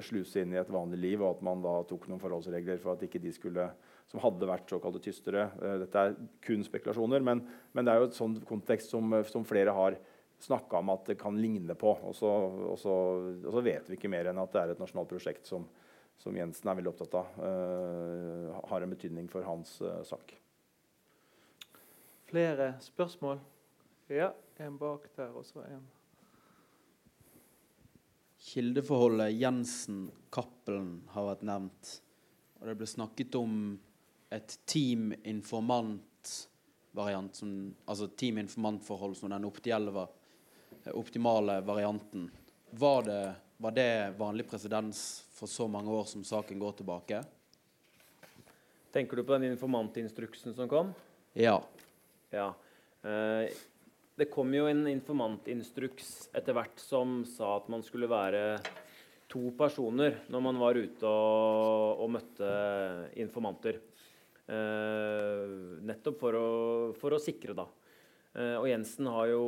sluse inn i et vanlig liv, og at man da tok noen forholdsregler for at ikke de skulle som hadde vært såkalte tystere. Uh, dette er kun spekulasjoner, men, men, det er jo et sånn kontekst som, som flere har snakka om at det kan ligne på. Og så, og, så, og så, vet vi ikke mer enn at det er et nasjonalt prosjekt som, som Jensen er veldig opptatt av, uh, har en betydning for hans uh, sak. Flere spørsmål? Ja, en bak der, og så en Kildeforholdet Jensen-Cappelen har vært nevnt. Og det ble snakket om et team informant-variant, altså team informant-forhold som den optimale, optimale varianten. Var det, var det vanlig presedens for så mange år som saken går tilbake? Tenker du på den informantinstruksen som kom? Ja. ja. Eh, det kom jo en informantinstruks etter hvert som sa at man skulle være to personer når man var ute og, og møtte informanter. Eh, nettopp for å, for å, sikre, da. Eh, og Jensen har jo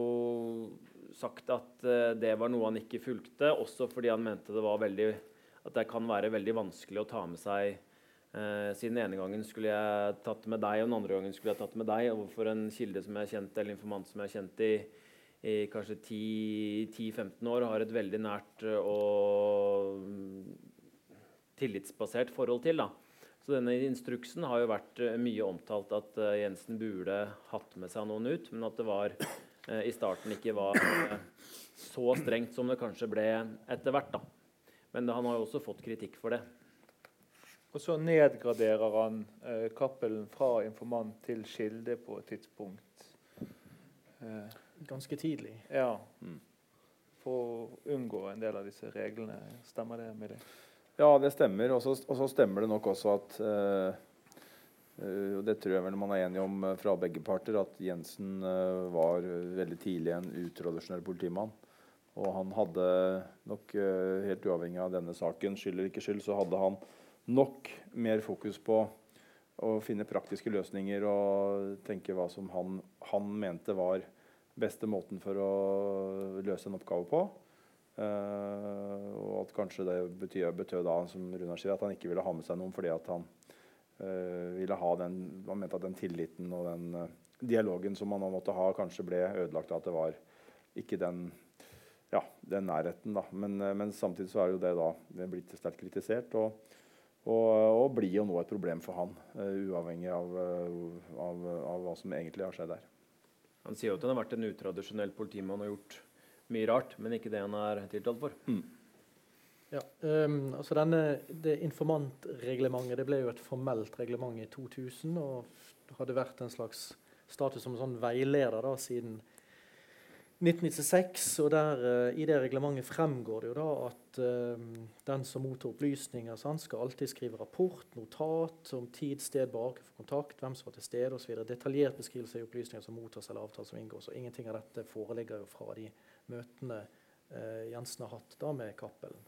sagt at eh, det var noe han ikke fulgte, også fordi han mente det var veldig, at det kan være veldig vanskelig å ta med seg eh, Siden den ene gangen skulle jeg tatt med deg, og den andre gangen skulle jeg tatt med deg. Overfor en kilde som jeg har kjent, eller informant som jeg har kjent i, i kanskje 10-15 år, og har et veldig nært og mm, tillitsbasert forhold til. da. Så denne instruksen har jo vært uh, mye omtalt at uh, Jensen burde hatt med seg noen ut, men at det var uh, i starten ikke var så strengt som det kanskje ble etter hvert. da. Men han har jo også fått kritikk for det. Og så nedgraderer han Cappelen fra informant til kilde på et tidspunkt. Ganske tidlig. Ja. Mm. For å unngå en del av disse reglene. Stemmer det med det? Ja, det stemmer. Og så stemmer det nok også at uh, uh, Det tror jeg vel man er enig om uh, fra begge parter, at Jensen var veldig tidlig en utradisjonell politimann. Og han hadde nok, helt uavhengig av denne saken, skyld eller ikke skyld, så hadde han nok mer fokus på å finne praktiske løsninger og tenke hva som han, han mente var beste måten for å løse en oppgave på. Uh, og at kanskje det betød, betød da, som Runar sier, at han ikke ville ha med seg noen fordi at han uh, ville ha den Han mente at den tilliten og den uh, dialogen som man måtte ha, kanskje ble ødelagt av at det var ikke den ja, den nærheten. da. Men, men, samtidig så er jo det da blitt sterkt kritisert. Og, og, og, blir jo nå et problem for han, uavhengig av, av, av, hva som egentlig har skjedd der. Han sier jo at han har vært en utradisjonell politimann og gjort mye rart, men ikke det han er tiltalt for. Mm. Ja, um, altså denne, det Informantreglementet det ble jo et formelt reglement i 2000 og hadde vært en slags status som en sånn veileder da, siden 1996. og der, uh, I det reglementet fremgår det jo da at uh, den som mottar opplysninger, sant, skal alltid skrive rapport, notat om tid, sted, bake for kontakt, hvem som var til stede osv. Detaljert beskrivelse av opplysninger som mottas eller avtaler som inngås. og Ingenting av dette foreligger jo fra de møtene eh, Jensen har hatt da med Cappelen.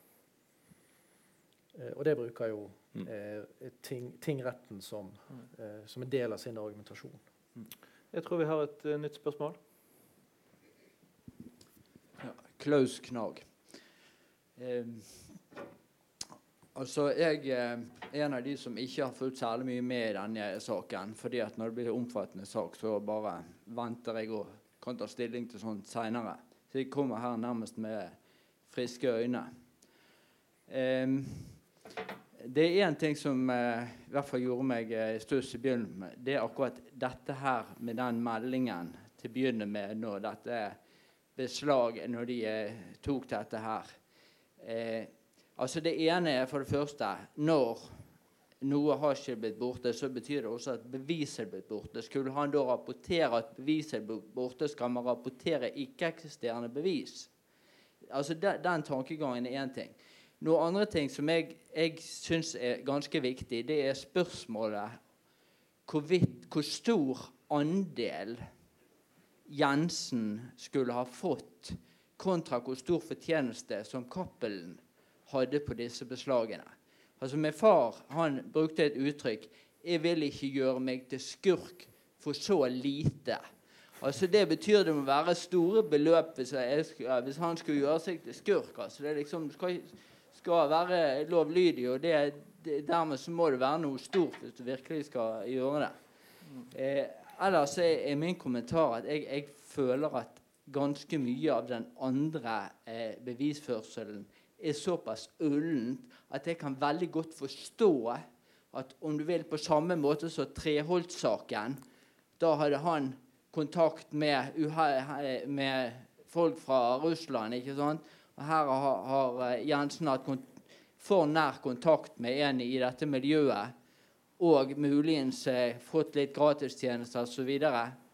Eh, og det bruker jo mm. eh, ting, tingretten som, mm. eh, som, en del av sin argumentasjon. Mm. Jeg tror vi har et uh, nytt spørsmål. Ja, Klaus Knag. Eh, altså, jeg er en av de som ikke har fulgt særlig mye med i denne saken. fordi at når det blir en omfattende sak, så bare venter jeg og kan ta stilling til sånt seinere. Så jeg kommer her nærmest med friske øyne. Um, det er én ting som eh, i hvert fall gjorde meg eh, stuss i begynnelsen. Det er akkurat dette her med den meldingen til å begynne med når dette beslaget, når de eh, tok dette her. Eh, altså Det ene er for det første når noe har ikke blitt borte, så betyr det også at beviset er blitt borte. Skulle han da rapportere at beviset er blitt borte, skal man rapportere ikke-eksisterende bevis. Altså Den, den tankegangen er én ting. Noe andre ting som jeg, jeg syns er ganske viktig, det er spørsmålet hvorvidt, hvor stor andel Jensen skulle ha fått, kontra hvor stor fortjeneste som Cappelen hadde på disse beslagene. Altså Min far han brukte et uttrykk 'Jeg vil ikke gjøre meg til skurk for så lite'. Altså Det betyr det må være store beløp hvis, jeg, hvis han skulle gjøre seg til skurk. Altså Det liksom skal, skal være lovlydig, og det, det, dermed så må det være noe stort hvis du virkelig skal gjøre det. Eh, ellers er, er min kommentar at jeg, jeg, føler at ganske mye av den andre eh, bevisførselen er såpass ullent at jeg kan veldig godt forstå at om du vil på samme måte som Treholt-saken, da hadde han kontakt med, med, folk fra Russland. ikke sant? Og her har, har eh, Jensen hatt for nær kontakt med en i dette miljøet og muligens eh, fått litt gratistjenester osv.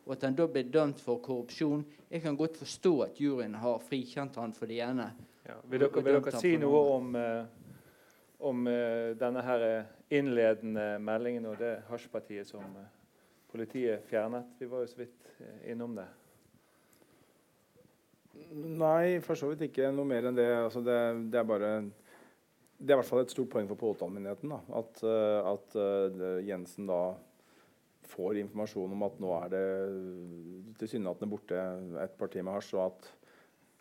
Og at han da ble dømt for korrupsjon. Jeg kan godt forstå at juryen har frikjent han for det ene. Ja. Vil, dere, vil dere si noe om, uh, om uh, denne her innledende meldingen og det hasjpartiet som uh, politiet fjernet? Vi var jo så vidt innom det. Nei, for så vidt ikke noe mer enn det. Altså det, det er bare det er i hvert fall et stort poeng for påtalemyndigheten. At, uh, at uh, Jensen da får informasjon om at nå er det tilsynelatende borte et parti med hasj, og at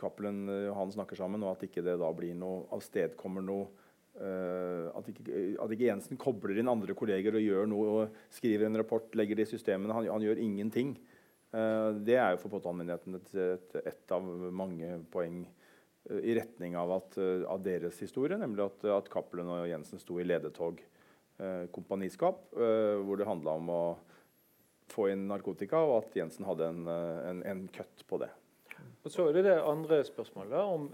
Cappelen og han snakker sammen, og at ikke det da blir noe avstedkommer noe at ikke, at, ikke, Jensen kobler inn andre kolleger og gjør noe, og skriver en rapport, legger det i systemene. Han, han gjør ingenting. det er jo for påtalemyndigheten et, et, et av mange poeng i retning av, at, eh, av, deres historie, nemlig at, at Cappelen og Jensen sto i ledetog. Eh, kompaniskap, eh, hvor det handla om å få inn narkotika, og at Jensen hadde en, eh, en, en køtt på det. Og så er det det andre spørsmålet. om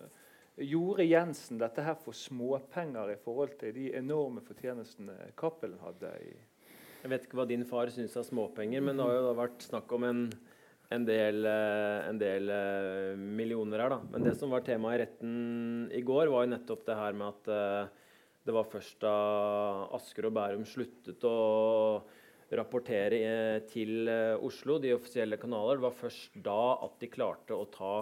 Gjorde Jensen dette her for småpenger i forhold til de enorme fortjenestene Cappelen hadde? i Jeg vet ikke hva din far syns av småpenger, men det har jo vært snakk om en en del, eh, en del, eh, millioner her. Da. Men det som var temaet i retten i går, var jo nettopp det her med at det var først da Asker og Bærum sluttet å rapportere til uh, Oslo, de offisielle kanaler, det var først da at de klarte å ta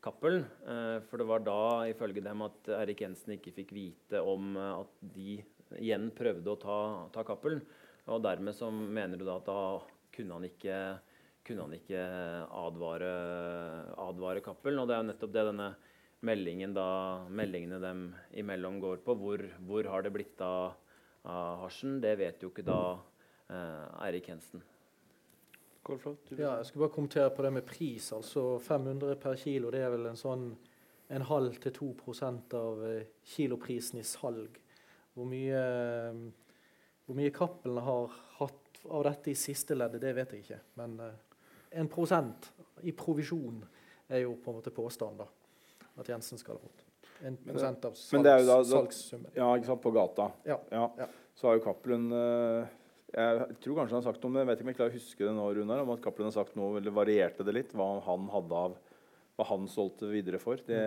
Cappelen. Uh, for det var da, ifølge dem, at Erik Jensen ikke fikk vite om at de igjen prøvde å ta, ta Cappelen. Og dermed så mener du da at da kunne han ikke kunne han ikke advare, advare Cappelen. Og det er nettopp det denne meldingen da, meldingene dem imellom går på. Hvor, hvor har det blitt av, av hasjen? Det vet jo ikke da eh, Eirik Hensen. Ja, jeg skal bare kommentere på det med pris. altså 500 per kilo det er vel en sånn en halv til 2 av eh, kiloprisen i salg. Hvor mye, hvor mye Cappelen har hatt av dette i siste leddet, det vet jeg ikke. Men uh, en prosent i provisjon er jo på en måte påstanden, da. At Jensen skal ha fått. En prosent av salgs, salgssummen. Ja, ikke sant, på gata. Ja. ja. ja. Så har jo Cappelen uh, Jeg tror kanskje han har sagt noe om det, jeg vet ikke om jeg klarer å huske det nå, Runar, om at Cappelen har sagt noe, eller varierte det litt, hva han hadde av Hva han solgte videre for. Det,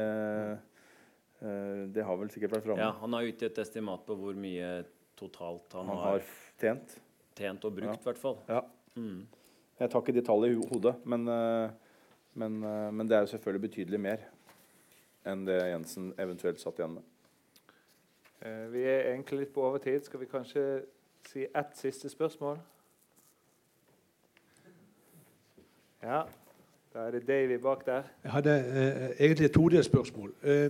uh, det har vel sikkert vært framme. Ja, han har utgitt et estimat på hvor mye totalt han, han har, har tjent. Tjent og brukt, i hvert fall. Ja. Mm. Jeg tar ikke de tallene i hodet, men, eh, men, eh, men, det er jo selvfølgelig betydelig mer enn det Jensen eventuelt satt igjen med. Eh, vi er egentlig litt på overtid. Skal vi kanskje si ett siste spørsmål? Ja. Da er det Davy bak der. Jeg hadde eh, egentlig et todelt spørsmål. Eh,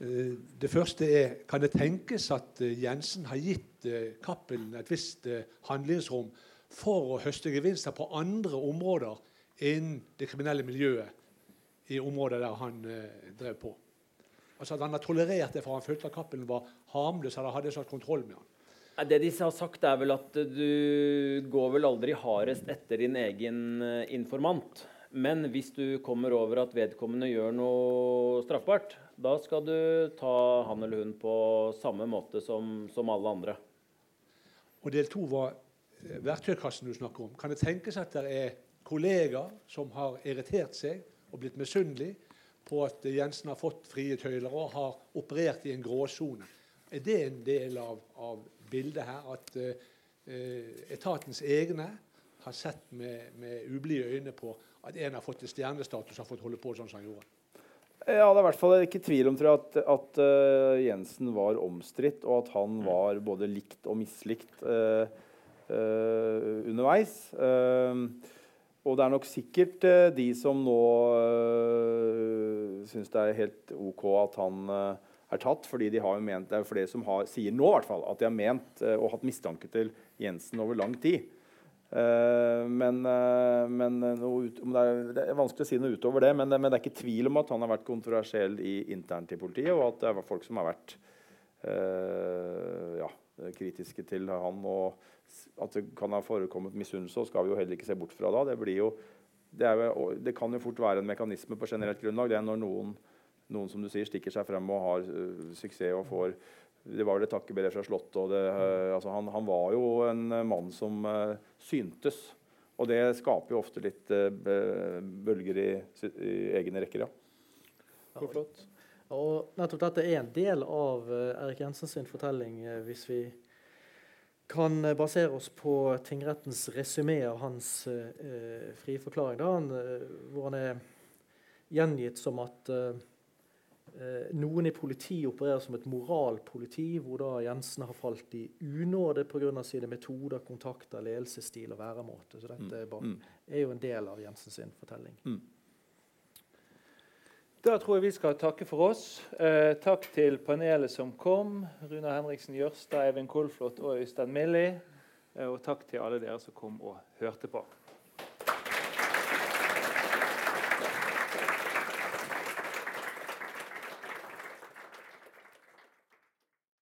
eh, det første er Kan det tenkes at Jensen har gitt Cappelen et visst handlingsrom for å høste gevinster på andre områder innen det kriminelle miljøet i områder der han eh, drev på. Altså At han har tolerert det for han følte at Cappelen var harmløs eller hadde en slags kontroll med han. Det de har sagt, er vel at du går vel aldri hardest etter din egen eh, informant. Men hvis du kommer over at vedkommende gjør noe straffbart, da skal du ta han eller hun på samme måte som, som alle andre. Og del to var eh, verktøykassen du snakker om. Kan det tenkes at det er kollegaer som har irritert seg og blitt misunnelig på at Jensen har fått frie tøyler og har operert i en gråsone? Er det en del av, av bildet her at uh, etatens egne har sett med, med ublide øyne på at en har fått stjernestatus og har fått holde på sånn som han gjorde? Ja, Det er i hvert fall ikke tvil om tror jeg, at, at uh, Jensen var omstridt, og at han var både likt og mislikt uh, uh, underveis. og det er nok sikkert de som nå uh, syns det er helt OK at han er tatt, fordi de har jo ment, det er jo flere som har, sier nå i hvert fall, at de har ment og hatt mistanke til Jensen over lang tid. Uh, men, uh, men ut, det, er, det, er, vanskelig å si noe utover det. Men, men, det er ikke tvil om at han har vært kontroversiell i, internt i politiet, og at det er folk som har vært uh, ja, kritiske til han. Og at det kan ha forekommet misunnelse, skal vi jo heller ikke se bort fra da. Det, jo, det, jo, det, kan jo fort være en mekanisme på generelt grunnlag. Det er når noen, noen som du sier, stikker seg frem og har suksess og får det var vel et takkebrev fra Slottet. Det, uh, altså han, han, var jo en mann som uh, syntes. Og det skaper jo ofte litt uh, bølger i, i, egne rekker, ja. Hvor flott. Og nettopp dette er en del av Erik Jensen sin fortelling, hvis vi kan basere oss på tingrettens resymé av hans eh, frie forklaring, da, han, hvor han er gjengitt som at eh, Eh, noen i politiet opererer som et moralpoliti, hvor da Jensen har falt i unåde pga. sine metoder, kontakter, ledelsesstil og væremåte. Så dette er, bare, mm. er, jo en del av Jensens fortelling. Mm. Da tror jeg vi skal takke for oss. Eh, takk til panelet som kom. Runa Henriksen Jørstad, Eivind Kolflot og Øystein Millie. Eh, og takk til alle dere som kom og hørte på.